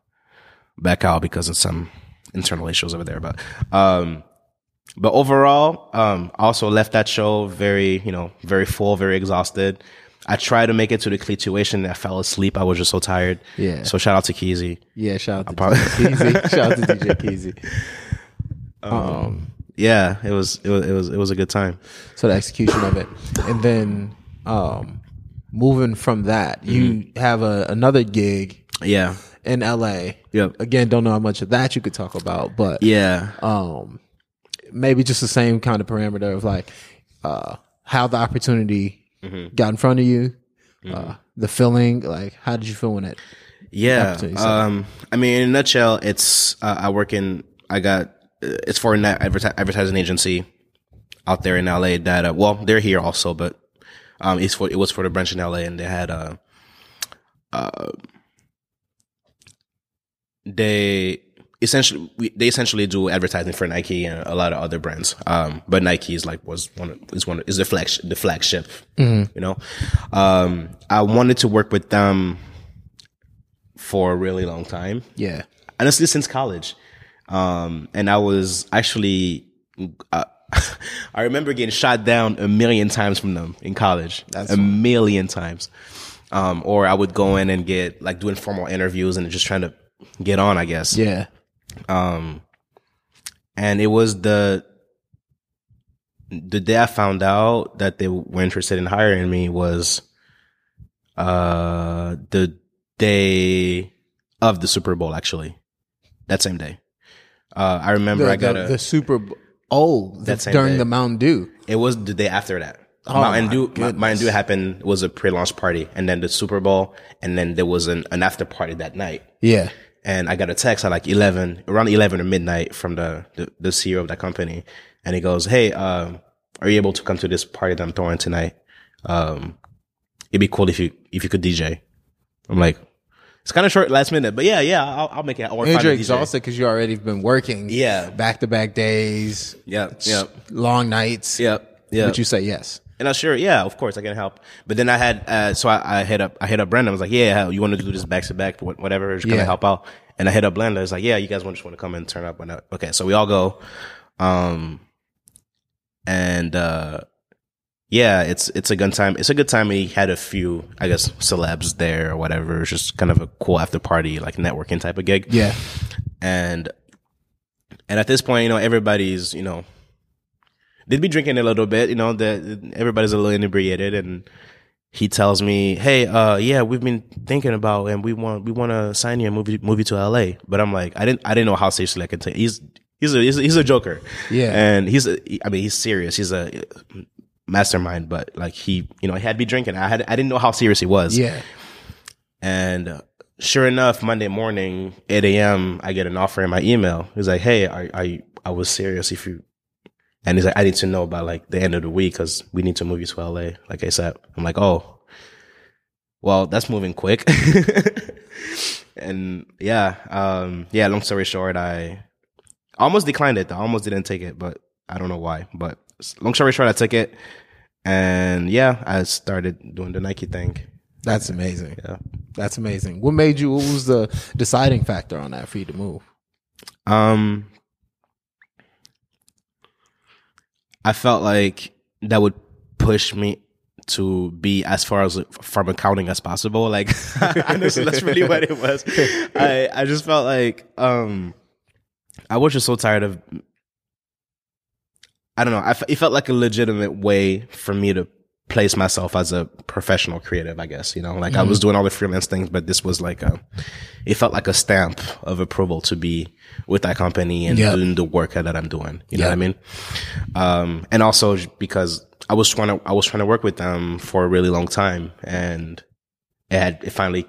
back out because of some internal issues over there. But um, but overall, um, I also left that show very you know very full, very exhausted. I tried to make it to the situation. I fell asleep. I was just so tired. Yeah. So shout out to Keezy. Yeah, shout out to probably- Keezy. shout out to DJ Keezy. Um, Yeah, it was it was it was it was a good time. so the execution of it, and then um, moving from that, you have a another gig Yeah. in LA. Yep. Again, don't know how much of that you could talk about, but Yeah. um, maybe just the same kind of parameter of like uh, how the opportunity got in front of you, uh, the feeling. Like, how did you feel when it? Yeah. Um, I mean, in a nutshell, it's, uh, I work in, I got, uh, it's for a net adverti- advertising agency out there in LA that, uh, well, they're here also, but, um, it's for, it was for the branch in LA and they had, uh, uh, they, essentially we, they essentially do advertising for Nike and a lot of other brands. Um, but Nike is like was one of, is one of, is the flagship the flagship. You know, um, I wanted to work with them for a really long time Yeah. honestly since college. Um, and I was actually, uh, I remember getting shot down a million times from them in college. That's a million times. Um, or I would go in and get like doing formal interviews and just trying to get on, I guess. Yeah. Um, and it was the the day I found out that they were interested in hiring me was uh the day of the Super Bowl actually. That same day. Uh I remember The, I got the, a the Super Bowl. Oh, that's during day. the Mountain Dew. it was the day after that. Oh, Mountain Dew, goodness. Mountain Dew happened was a pre-launch party, and then the Super Bowl, and then there was an, an after party that night. Yeah. And I got a text at like 11, around 11 or midnight from the, the, the CEO of that company. And he goes, Hey, um, are you able to come to this party that I'm throwing tonight? Um, it'd be cool if you, if you could DJ. I'm like, it's kind of short last minute, but yeah, yeah, I'll, I'll make it. Or And you're exhausted because you already have been working. Yeah. Back to back days. Yep. Yep. Long nights. Yep. Yep. But you say yes. And I was sure, yeah, of course I can help. But then I had, uh, so I, I hit up, I hit up Brenda. I was like, yeah, you want to do this back to back, whatever, just kind Yeah. of help out. And I hit up Blenda. It's like, yeah, you guys want just want to come and turn up. And I, okay, so we all go. Um, and, uh, yeah, it's, it's a good time. It's a good time. We had a few, I guess, celebs there or whatever. It's just kind of a cool after party, like networking type of gig Yeah. and and at this point, you know, everybody's you know they'd be drinking a little bit, you know, that everybody's a little inebriated, and he tells me, "Hey, uh, yeah, we've been thinking about, and we want we want to sign you a movie movie to L.A." But I'm like, I didn't I didn't know how seriously I could take. He's he's a he's a, he's a joker, Yeah. and he's a, I mean he's serious. He's a mastermind, but like he you know he had me drinking. I had I didn't know how serious he was. Yeah. And uh, sure enough, Monday morning, 8 a.m., I get an offer in my email. He's like, hey, I, I, I was serious if you, and he's like, I need to know by like the end of the week because we need to move you to LA, like I said. I'm like, oh, well, that's moving quick. and yeah, um, yeah, long story short, I almost declined it. I almost didn't take it, but I don't know why. But long story short, I took it. And yeah, I started doing the Nike thing. That's amazing. Yeah. That's amazing. What made you, what was the deciding factor on that for you to move? Um, I felt like that would push me to be as far as from accounting as possible. Like, honestly, that's really what it was. I I just felt like um, I was just so tired of. I don't know. I f- it felt like a legitimate way for me to place myself as a professional creative. I guess you know, like I was doing all the freelance things, but this was like a. It felt like a stamp of approval to be with that company and Yeah. doing the work that I'm doing. You know what I mean? Um, and also because I was trying to, I was trying to work with them for a really long time and it had, it finally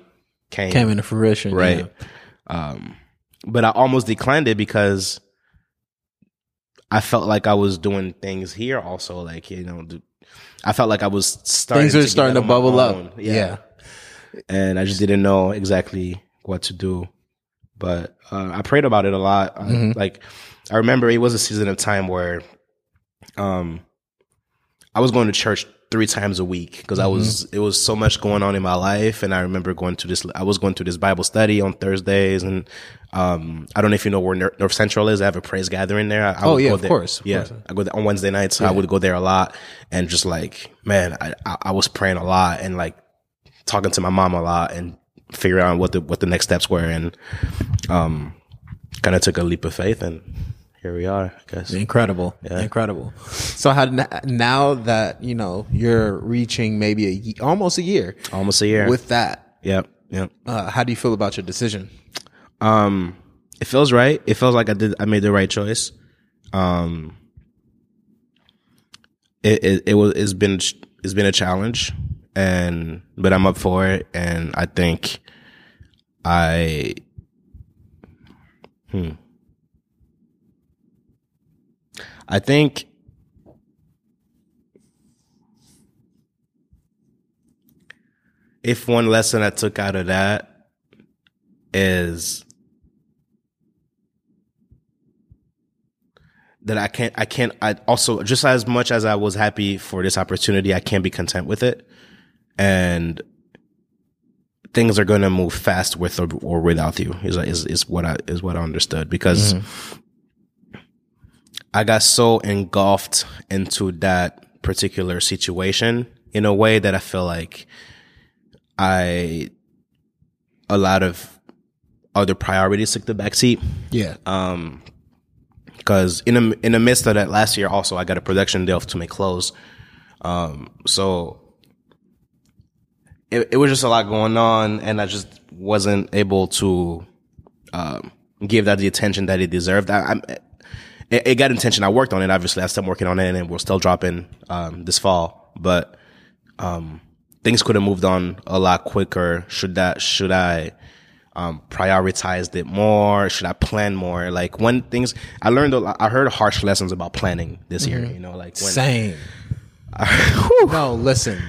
came. Came into fruition. right. yeah. Um, but I almost declined it because I felt like I was doing things here also, like, you know, I felt like I was starting Things were get starting to bubble up. Yeah. And I just didn't know exactly what to do. But uh, I prayed about it a lot. I- Mhm. like, I remember it was a season of time where um, I was going to church three times a week because I was it was so much going on in my life, and I remember going to this. I was going to this Bible study on Thursdays, and um, I don't know if you know where North Central is. I have a praise gathering there. I, I Oh, would yeah, go of there. course, of yeah, course. I go there on Wednesday nights. I would go there a lot, and just like man, I, I I was praying a lot and like talking to my mom a lot and figuring out what the what the next steps were, and um, kind of took a leap of faith, and here we are. I guess. Incredible. Incredible. So how now that, you know, you're reaching maybe a almost a year Almost a year. with that, yep, yep. uh, how do you feel about your decision? Um, it feels right. It feels like I did. I made the right choice. Um, it it, it was it's been it's been a challenge, and but I'm up for it, and I think I hmm. I think if one lesson I took out of that is that I can't, I can't, I also, just as much as I was happy for this opportunity, I can't be content with it. And things are going to move fast with or, or without you is, is, is what I, is what I understood because mm-hmm. I got so engulfed into that particular situation in a way that I feel like I, a lot of other priorities took the backseat Yeah. Um, because in the in the midst of that last year, also I got a production deal to make clothes. Um, so it, it was just a lot going on, and I just wasn't able to um, give that the attention that it deserved. I, I'm, it, it got intention. I worked on it. Obviously, I still working on it, and we're still dropping um, this fall. But um, things could have moved on a lot quicker. Should that? Should I? um, prioritized it more? Should I plan more? Like when things, I learned, a lot, I heard harsh lessons about planning this year, you know, like when, Same. no, listen.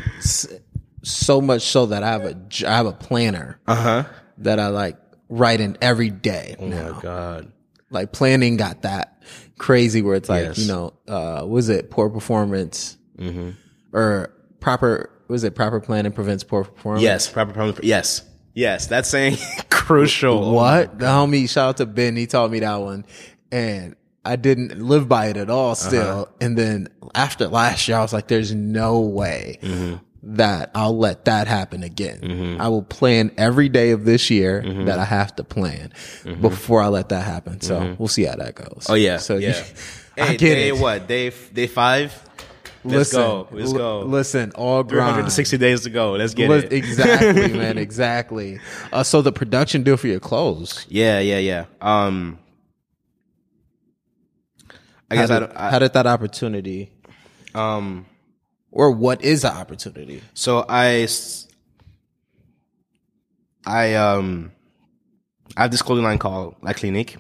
So much so that I have a I have a planner uh huh. that I like write in every day Oh now. my God. Like planning got that crazy where it's like Yes. you know, uh, was it poor performance mm-hmm. or proper? Was it proper planning prevents poor performance? Yes. Proper, proper, yes. Yes. That's saying crucial. What the homie? Shout out to Ben. He taught me that one, and I didn't live by it at all. Uh-huh. Still, and then after last year, I was like, "There's no way mm-hmm. That I'll let that happen again. I will plan every day of this year that I have to plan before I let that happen. So we'll see how that goes. Oh yeah. So yeah. I get day it. what? Day, day five? Let's listen, go. Let's l- go. Listen, all grind. 360 days to go. Let's get it. Exactly, man. Exactly. Uh, so the production deal for your clothes. Yeah. Yeah. Yeah. Um, I guess I, did, don't- I, how did that opportunity, um, or what is the opportunity? So I, I um, I have this clothing line called La Clinique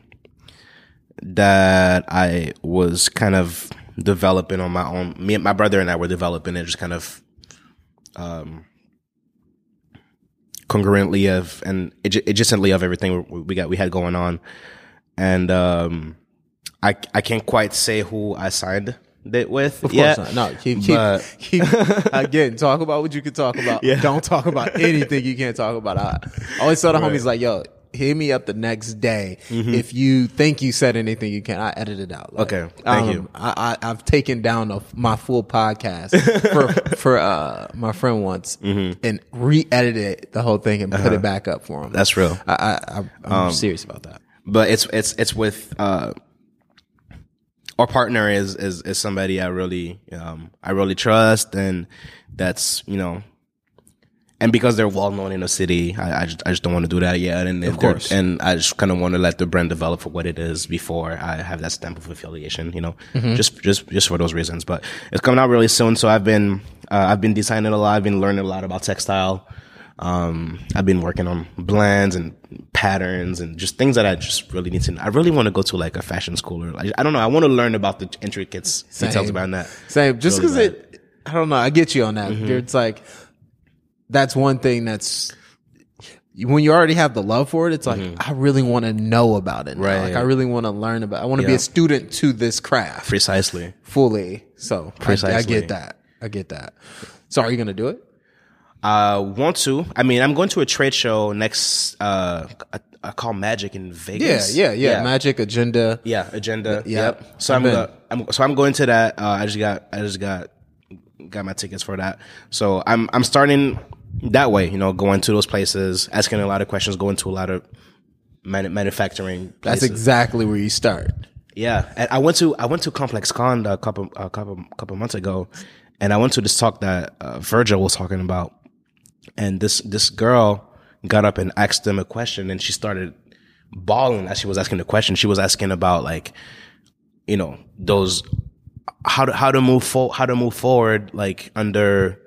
that I was kind of developing on my own. Me and my brother and I were developing it, just kind of, um, congruently of and adj- adjacently of everything we we got we had going on, and um, I I can't quite say who I signed it with. Of course not. No, keep, keep, but- keep again. Talk about what you can talk about. Yeah. Don't talk about anything you can't talk about. I always tell the Right. homies like, "Yo, hit me up the next day mm-hmm. if you think you said anything you can. I edit it out." Like, Okay. Thank um, you. I, I I've taken down a, my full podcast for for uh my friend once mm-hmm. and re-edited the whole thing and put it uh-huh. back up for him. That's real. I, I, I I'm um, serious about that. but it's it's it's with uh our partner is is is somebody I really um I really trust and that's you know and because they're well known in the city I I just, I just don't want to do that yet and of course. and I just kind of want to let the brand develop for what it is before I have that stamp of affiliation you know just just just for those reasons but it's coming out really soon so I've been uh, I've been designing a lot I've been learning a lot about textile um, I've been working on blends and patterns and just things that I just really need to. know. I really want to go to like a fashion school or like I don't know. I want to learn about the intricate details Same. around that. Same. Just because Really Mm-hmm. it, I don't know. I get you on that. It's like that's one thing that's when you already have the love for it. It's like I really want to know about it. Now. Mm-hmm. Right. Like I really want to learn about. I want to be a student to this craft Precisely. fully. So I, I get that. I get that. So are you gonna do it? Uh, want to? I mean, I'm going to a trade show next. Uh, I, I call Magic in Vegas. Yeah, Vegas. yeah, yeah. Magic agenda. Yeah, agenda. Yeah. Yep. So I'm, been. go, I'm so I'm going to that. Uh, I just got I just got got my tickets for that. So I'm I'm starting that way. You know, going to those places, asking a lot of questions, going to a lot of manu- manufacturing. That's exactly where you start. Yeah, and I went to I went to ComplexCon a couple a couple couple months ago, and I went to this talk that uh, Virgil was talking about, and this this girl got up and asked them a question, and she started bawling as she was asking the question. She was asking about like, you know, those how to how to move for how to move forward like under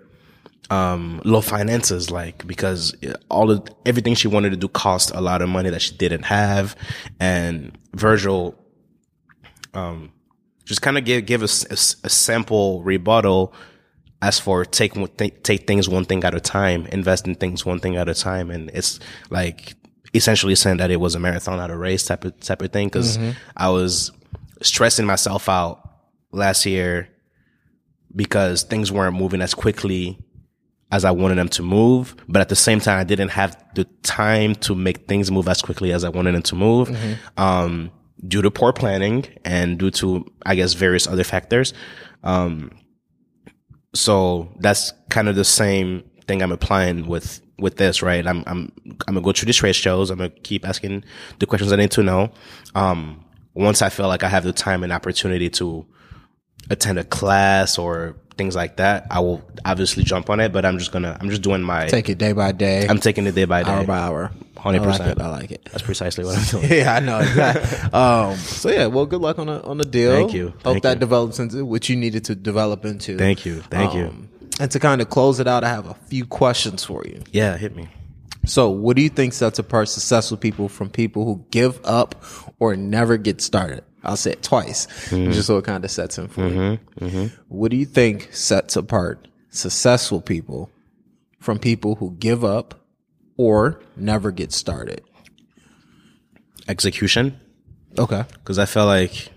um low finances like because all of everything she wanted to do cost a lot of money that she didn't have and Virgil um, just kind of give give us a, simple rebuttal as for take take things one thing at a time, invest in things one thing at a time, and it's like essentially saying that it was a marathon, not a race type of type of thing. Because I was stressing myself out last year because things weren't moving as quickly as I wanted them to move. But at the same time, I didn't have the time to make things move as quickly as I wanted them to move. Um, due to poor planning and due to, I guess, various other factors. Um, so that's kind of the same thing I'm applying with, with this, right? I'm, I'm, I'm gonna go through the trade shows. I'm gonna keep asking the questions I need to know. Um, once I feel like I have the time and opportunity to attend a class or things like that, I will obviously jump on it, but I'm just gonna, I'm just doing my, Take it day by day, I'm taking it day by day. hour by hour. Hundred I like percent. I like it. That's precisely what I'm doing. Yeah, I know exactly. um, so yeah, well, good luck on the on the deal. Thank you. Hope Thank that you. develops into what you needed to develop into. Thank you. Thank you. Um, And to kind of close it out, I have a few questions for you. Yeah, hit me. So, what do you think sets apart successful people from people who give up or never get started? I'll say it twice, Mm-hmm. just so it kind of sets in for you. What do you think sets apart successful people from people who give up or never get started? Execution. Okay. because I feel like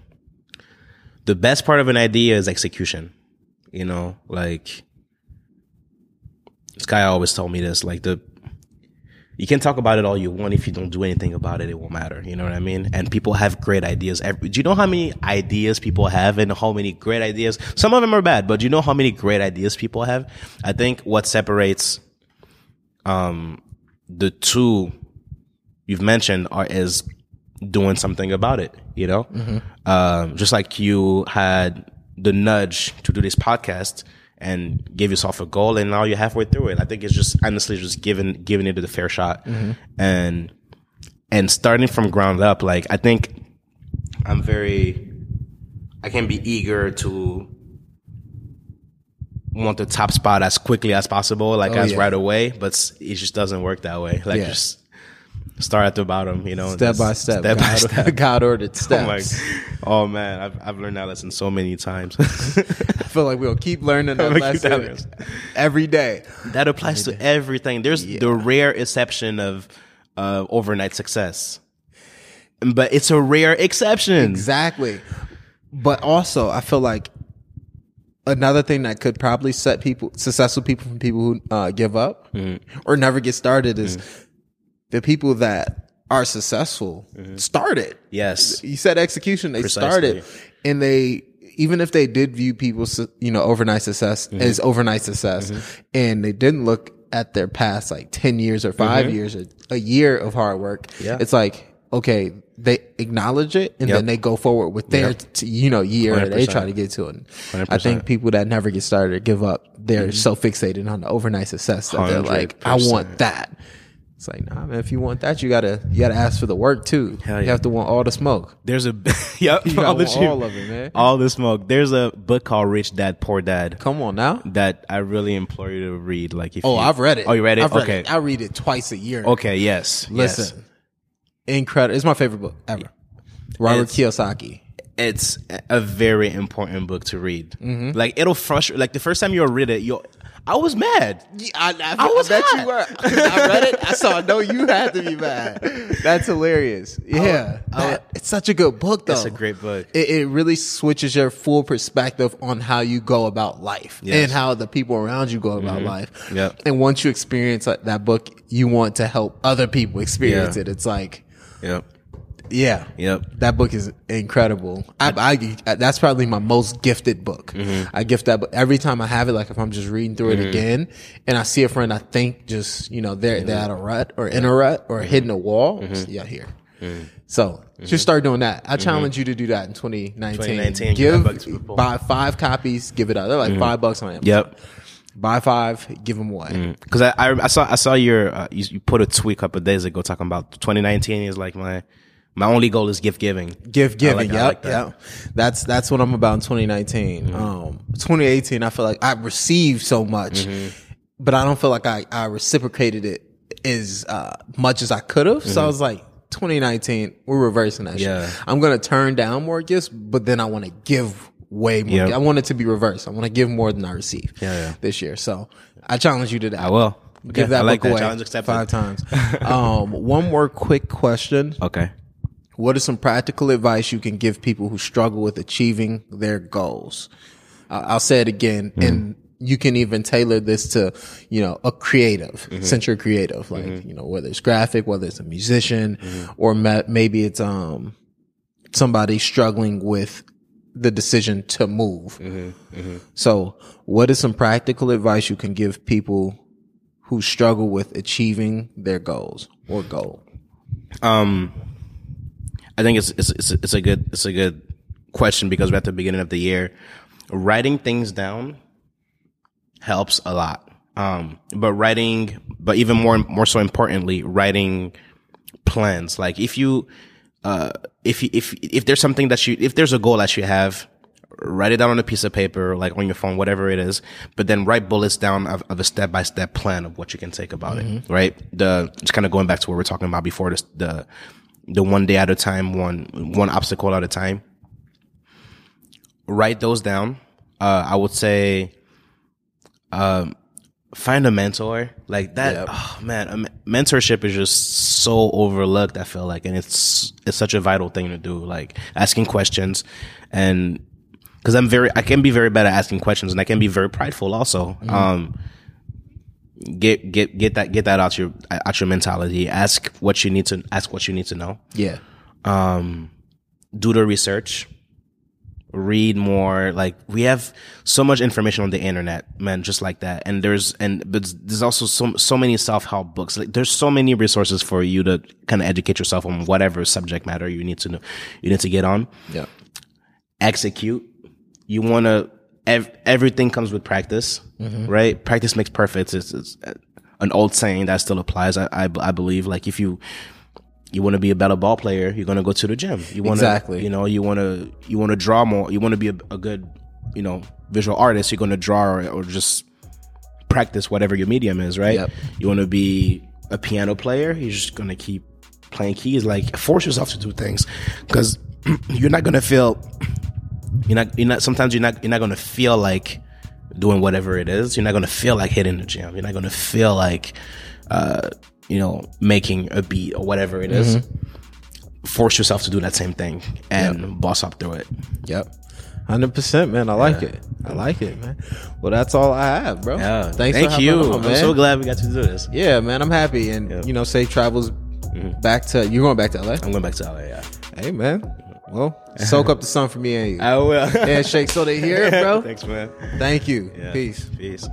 the best part of an idea is execution. You know, like this guy always told me this. Like the you can talk about it all you want if you don't do anything about it, it won't matter. You know what I mean? And people have great ideas. Every, do you know how many ideas people have and how many great ideas? Some of them are bad, but do you know how many great ideas people have? I think what separates um the two you've mentioned are is doing something about it, you know? Um, just like you had the nudge to do this podcast and gave yourself a goal and now you're halfway through it. I think it's just honestly just giving, giving it a fair shot mm-hmm. and, and starting from ground up. Like, I think I'm very, I can be eager to want the top spot as quickly as possible, like Oh, as yeah. right away, but it just doesn't work that way. Like Yeah. just start at the bottom, you know, Step by step. step by God, step. God ordered Oh steps. oh man, I've I've learned that lesson so many times. I feel like we'll keep learning that that lesson lesson. every day. that applies to everything. There's the rare exception of uh, overnight success, but it's a rare exception. Exactly. But also, I feel like another thing that could probably set people, successful people from people who uh, give up Mm-hmm. or never get started is the people that are successful started. Yes, You said execution, they Precisely. started and they, even if they did view people's, you know, overnight success Mm-hmm. as overnight success and they didn't look at their past like 10 years or 5 years or a year of hard work. Mm-hmm. Yeah. It's like, okay, they acknowledge it and Yep. then they go forward with their, Yep. t- you know, year that they 100%. try to get to it. I 100%. think people that never get started or give up, they're Mm-hmm. so fixated on the overnight success that they're like, I want that. It's like, nah, man, if you want that, you gotta, you gotta ask for the work too. Hell You have to want all the smoke. there's a yep, You all, the all of it, man. all the smoke. There's a book called Rich Dad Poor Dad Come on now. that I really implore you to read. Like, if Oh, you, I've read it. Oh, you read it? I've read okay, it. I read it twice a year. okay, yes, yes. Listen, incredible. It's my favorite book ever. Robert It's- Kiyosaki. it's a very important book to read. Mm-hmm. Like it'll frustrate. Like the first time you'll read it, you I was mad. I, I, I was bet hot. you were. I read it. I saw. No, you had to be mad. That's hilarious. Yeah, that- it's such a good book, though. It's a great book. It, it really switches your full perspective on how you go about life Yes. Mm-hmm. and how the people around you go about life. Yep. And once you experience that, that book, you want to help other people experience Yeah. it. It's like, Yep. Yeah, Yep. that book is incredible. I, I that's probably my most gifted book. Mm-hmm. I gift that book every time I have it. Like if I'm just reading through it again, and I see a friend I think just you know they're they're at a rut or in a rut or hitting a wall. Mm-hmm. Yeah, here. So just start doing that. I challenge you to do that in 2019. 2019, give that book to Give people. buy five copies, give it out. They're like five bucks on Amazon. Yep. Buy five, give them away. Because I, I I saw I saw your uh, you, you put a tweet a couple of days ago talking about 2019 is like my my only goal is gift giving. Gift giving, like- yep, like that. yep. That's that's what I'm about in 2019. Um, 2018, I feel like I received so much, but I don't feel like I, I reciprocated it as uh, much as I could have. So I was like, 2019, we're reversing that. Yeah. shit. I'm gonna turn down more gifts, but then I want to give way more. Yep. I want it to be reversed. I want to give more than I receive. Yeah, yeah. This year, so I challenge you to that. I will. Give Okay, that I like book that. away Challenge accepted. five times. um, one more quick question. Okay. What is some practical advice you can give people who struggle with achieving their goals? I- I'll say it again, hmm. and you can even tailor this to, you know, a creative, mm-hmm. since you're creative, like, mm-hmm. you know, whether it's graphic, whether it's a musician, mm-hmm. or ma- maybe it's, um, somebody struggling with the decision to move. So what is some practical advice you can give people who struggle with achieving their goals or goal? Um, I think it's it's it's, it's a good it's a good question because we're at the beginning of the year. Writing things down helps a lot. Um, but writing, but even more more so importantly, writing plans. Like if you, uh, if if if there's something that you if there's a goal that you have, write it down on a piece of paper, like on your phone, whatever it is. But then write bullets down of, of a step by step plan of what you can take about it. Right. The just kind of going back to what we are talking about before. This, the the one day at a time, one one obstacle at a time. Write those down. Uh, I would say, um, find a mentor like that. Yep. Oh man, mentorship is just so overlooked. I feel like, and it's it's such a vital thing to do. Like asking questions, and because I'm very, I can be very bad at asking questions, and I can be very prideful also. Um, get get get that get that out your out your mentality. Ask what you need to ask what you need to know. Yeah. Um, do the research. Read more. Like we have so much information on the internet, man, just like that. And there's and but there's also so so many self help books. Like there's so many resources for you to kind of educate yourself on whatever subject matter you need to know. You need to get on Yeah. execute. You want to, ev- everything comes with practice, mm-hmm. right? Practice makes perfect. It's, it's an old saying that still applies. I, I, I believe like if you, you want to be a better ball player, you're going to go to the gym. You want to, Exactly. you know, you want to, you want to draw more. You want to be a, a good, you know, visual artist. You're going to draw or, or just practice whatever your medium is, right? Yep. You want to be a piano player. You're just going to keep playing keys. Like force yourself to do things because you're not going to feel you're not you're not sometimes you're not you're not gonna feel like doing whatever it is. You're not gonna feel like hitting the gym. You're not gonna feel like uh you know making a beat or whatever it is. Force yourself to do that same thing and boss up through it. Yep. Hundred percent, man. I like it. I like it, man. Well, that's all I have, bro. Yeah. Thanks. thank for you. on, I'm man. so glad we got to do this. Yeah, man. I'm happy, and you know, safe travels back to you're going back to LA. I'm going back to LA. Yeah, Hey, man. Well, soak up the sun for me and you. I will. Handshake so they hear it, bro. Thanks, man. Thank you. Yeah. Peace. Peace.